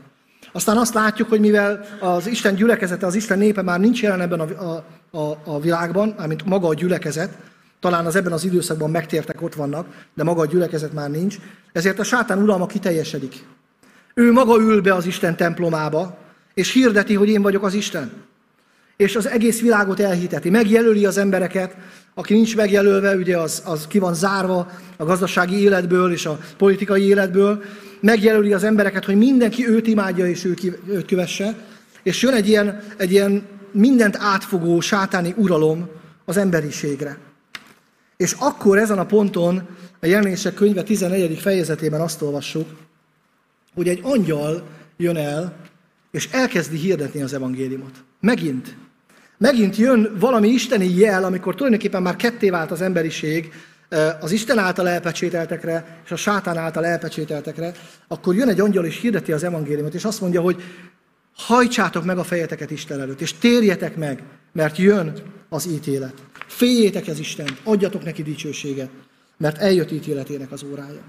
Aztán azt látjuk, hogy mivel az Isten gyülekezete, az Isten népe már nincs jelen ebben a, a, a, a világban, mármint maga a gyülekezet, talán az ebben az időszakban megtértek, ott vannak, de maga a gyülekezet már nincs, ezért a sátán uralma kiteljesedik. Ő maga ül be az Isten templomába, és hirdeti, hogy én vagyok az Isten. És az egész világot elhiteti. Megjelöli az embereket, aki nincs megjelölve, ugye az, az ki van zárva a gazdasági életből és a politikai életből. Megjelöli az embereket, hogy mindenki őt imádja és őt kövesse. És jön egy ilyen, egy ilyen mindent átfogó sátáni uralom az emberiségre. És akkor ezen a ponton a jelenések könyve 14. fejezetében azt olvassuk, hogy egy angyal jön el, és elkezdi hirdetni az evangéliumot. Megint. Megint jön valami isteni jel, amikor tulajdonképpen már ketté vált az emberiség, az Isten által elpecsételtekre és a sátán által elpecsételtekre, akkor jön egy angyal és hirdeti az evangéliumot, és azt mondja, hogy hajtsátok meg a fejeteket Isten előtt, és térjetek meg, mert jön az ítélet. Féljétek az Isten, adjatok neki dicsőséget, mert eljött ítéletének az órája.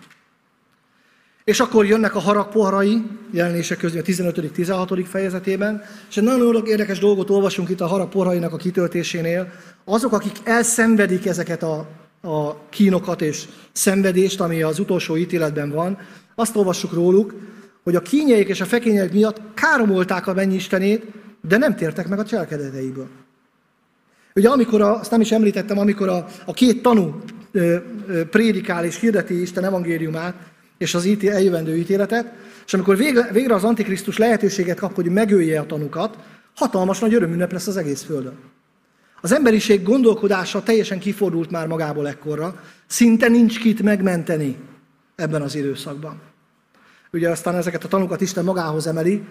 És akkor jönnek a haragpoharai, jelenések közül a 15.-16. fejezetében, és egy nagyon érdekes dolgot olvasunk itt a haragpoharainak a kitöltésénél. Azok, akik elszenvedik ezeket a, a kínokat és szenvedést, ami az utolsó ítéletben van, azt olvassuk róluk, hogy a kínjeik és a fekények miatt káromolták a mennyistenét, de nem tértek meg a cselekedeteiből. Ugye amikor, a, azt nem is említettem, amikor a, a két tanú ö, ö, prédikál és hirdeti Isten evangéliumát, és az ítél, eljövendő ítéletet, és amikor végre, végre az Antikrisztus lehetőséget kap, hogy megölje a tanukat, hatalmas nagy örömünnep lesz az egész Földön. Az emberiség gondolkodása teljesen kifordult már magából ekkorra, szinte nincs kit megmenteni ebben az időszakban. Ugye aztán ezeket a tanukat Isten magához emeli,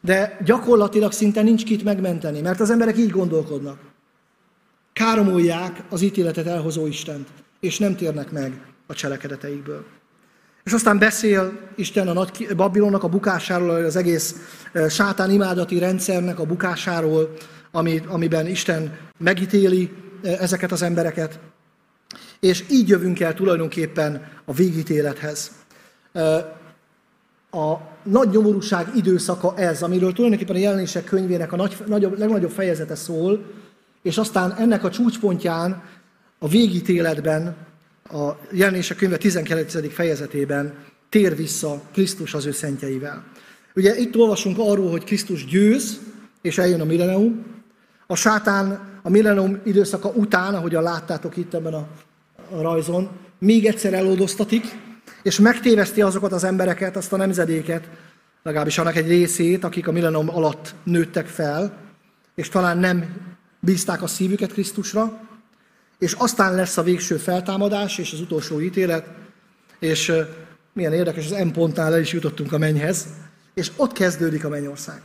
de gyakorlatilag szinte nincs kit megmenteni, mert az emberek így gondolkodnak. Káromolják az ítéletet elhozó Istent, és nem térnek meg a cselekedeteikből. És aztán beszél Isten a nagy Babilonnak a bukásáról, az egész sátán imádati rendszernek a bukásáról, ami, amiben Isten megítéli ezeket az embereket. És így jövünk el tulajdonképpen a végítélethez. A nagy nyomorúság időszaka ez, amiről tulajdonképpen a jelenések könyvének a nagy, nagyobb, legnagyobb fejezete szól, és aztán ennek a csúcspontján a végítéletben a jelenések könyve 19. fejezetében tér vissza Krisztus az ő szentjeivel. Ugye itt olvasunk arról, hogy Krisztus győz, és eljön a millenium. A sátán a millenium időszaka után, ahogyan láttátok itt ebben a, rajzon, még egyszer eloldoztatik, és megtéveszti azokat az embereket, azt a nemzedéket, legalábbis annak egy részét, akik a millenium alatt nőttek fel, és talán nem bízták a szívüket Krisztusra, és aztán lesz a végső feltámadás és az utolsó ítélet, és milyen érdekes, az M pontnál el is jutottunk a mennyhez, és ott kezdődik a mennyország.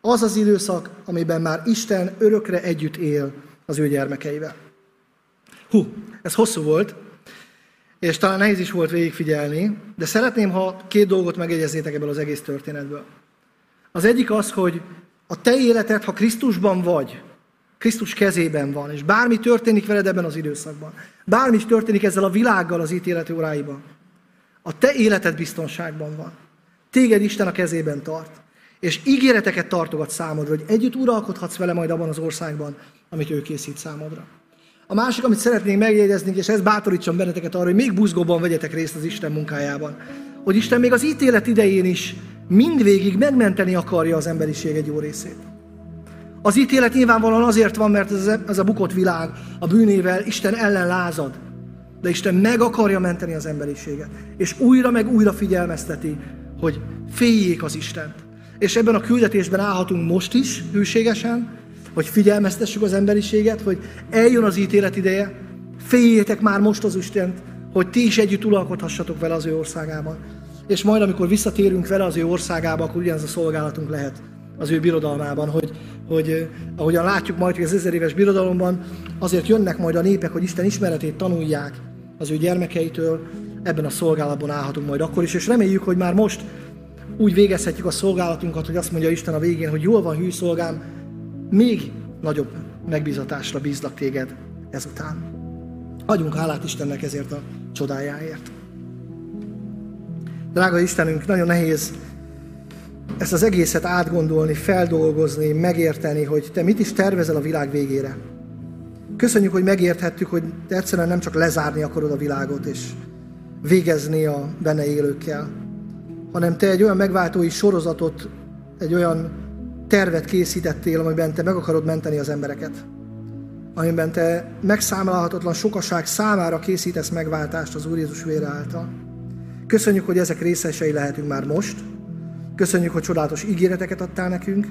Az az időszak, amiben már Isten örökre együtt él az ő gyermekeivel. Hú, ez hosszú volt, és talán nehéz is volt végigfigyelni, de szeretném, ha két dolgot megjegyezzétek ebből az egész történetből. Az egyik az, hogy a te életed, ha Krisztusban vagy, Krisztus kezében van, és bármi történik veled ebben az időszakban, bármi is történik ezzel a világgal az ítélet óráiban, a te életed biztonságban van. Téged Isten a kezében tart. És ígéreteket tartogat számodra, hogy együtt uralkodhatsz vele majd abban az országban, amit ő készít számodra. A másik, amit szeretnénk megjegyezni, és ez bátorítsam benneteket arra, hogy még buzgóban vegyetek részt az Isten munkájában. Hogy Isten még az ítélet idején is mindvégig megmenteni akarja az emberiség egy jó részét. Az ítélet nyilvánvalóan azért van, mert ez, ez a bukott világ a bűnével Isten ellen lázad. De Isten meg akarja menteni az emberiséget. És újra meg újra figyelmezteti, hogy féljék az Istent. És ebben a küldetésben állhatunk most is, hűségesen, hogy figyelmeztessük az emberiséget, hogy eljön az ítélet ideje, féljétek már most az Istent, hogy ti is együtt uralkodhassatok vele az ő országában. És majd, amikor visszatérünk vele az ő országába, akkor ugyanaz a szolgálatunk lehet az ő birodalmában, hogy, hogy eh, ahogyan látjuk majd, hogy az ezer éves birodalomban azért jönnek majd a népek, hogy Isten ismeretét tanulják az ő gyermekeitől, ebben a szolgálatban állhatunk majd akkor is, és reméljük, hogy már most úgy végezhetjük a szolgálatunkat, hogy azt mondja Isten a végén, hogy jól van hű szolgám, még nagyobb megbízatásra bízlak téged ezután. Adjunk hálát Istennek ezért a csodájáért. Drága Istenünk, nagyon nehéz ezt az egészet átgondolni, feldolgozni, megérteni, hogy te mit is tervezel a világ végére. Köszönjük, hogy megérthettük, hogy te egyszerűen nem csak lezárni akarod a világot és végezni a benne élőkkel, hanem te egy olyan megváltói sorozatot, egy olyan tervet készítettél, amiben te meg akarod menteni az embereket. Amiben te megszámolhatatlan sokaság számára készítesz megváltást az Úr Jézus vére által. Köszönjük, hogy ezek részesei lehetünk már most. Köszönjük, hogy csodálatos ígéreteket adtál nekünk.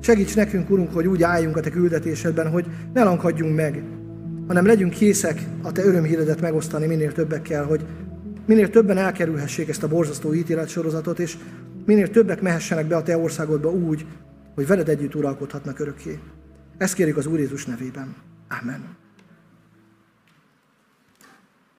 Segíts nekünk, Urunk, hogy úgy álljunk a Te küldetésedben, hogy ne lankadjunk meg, hanem legyünk készek a Te örömhíredet megosztani minél többekkel, hogy minél többen elkerülhessék ezt a borzasztó ítéletsorozatot, és minél többek mehessenek be a Te országodba úgy, hogy veled együtt uralkodhatnak örökké. Ezt kérjük az Úr Jézus nevében. Amen.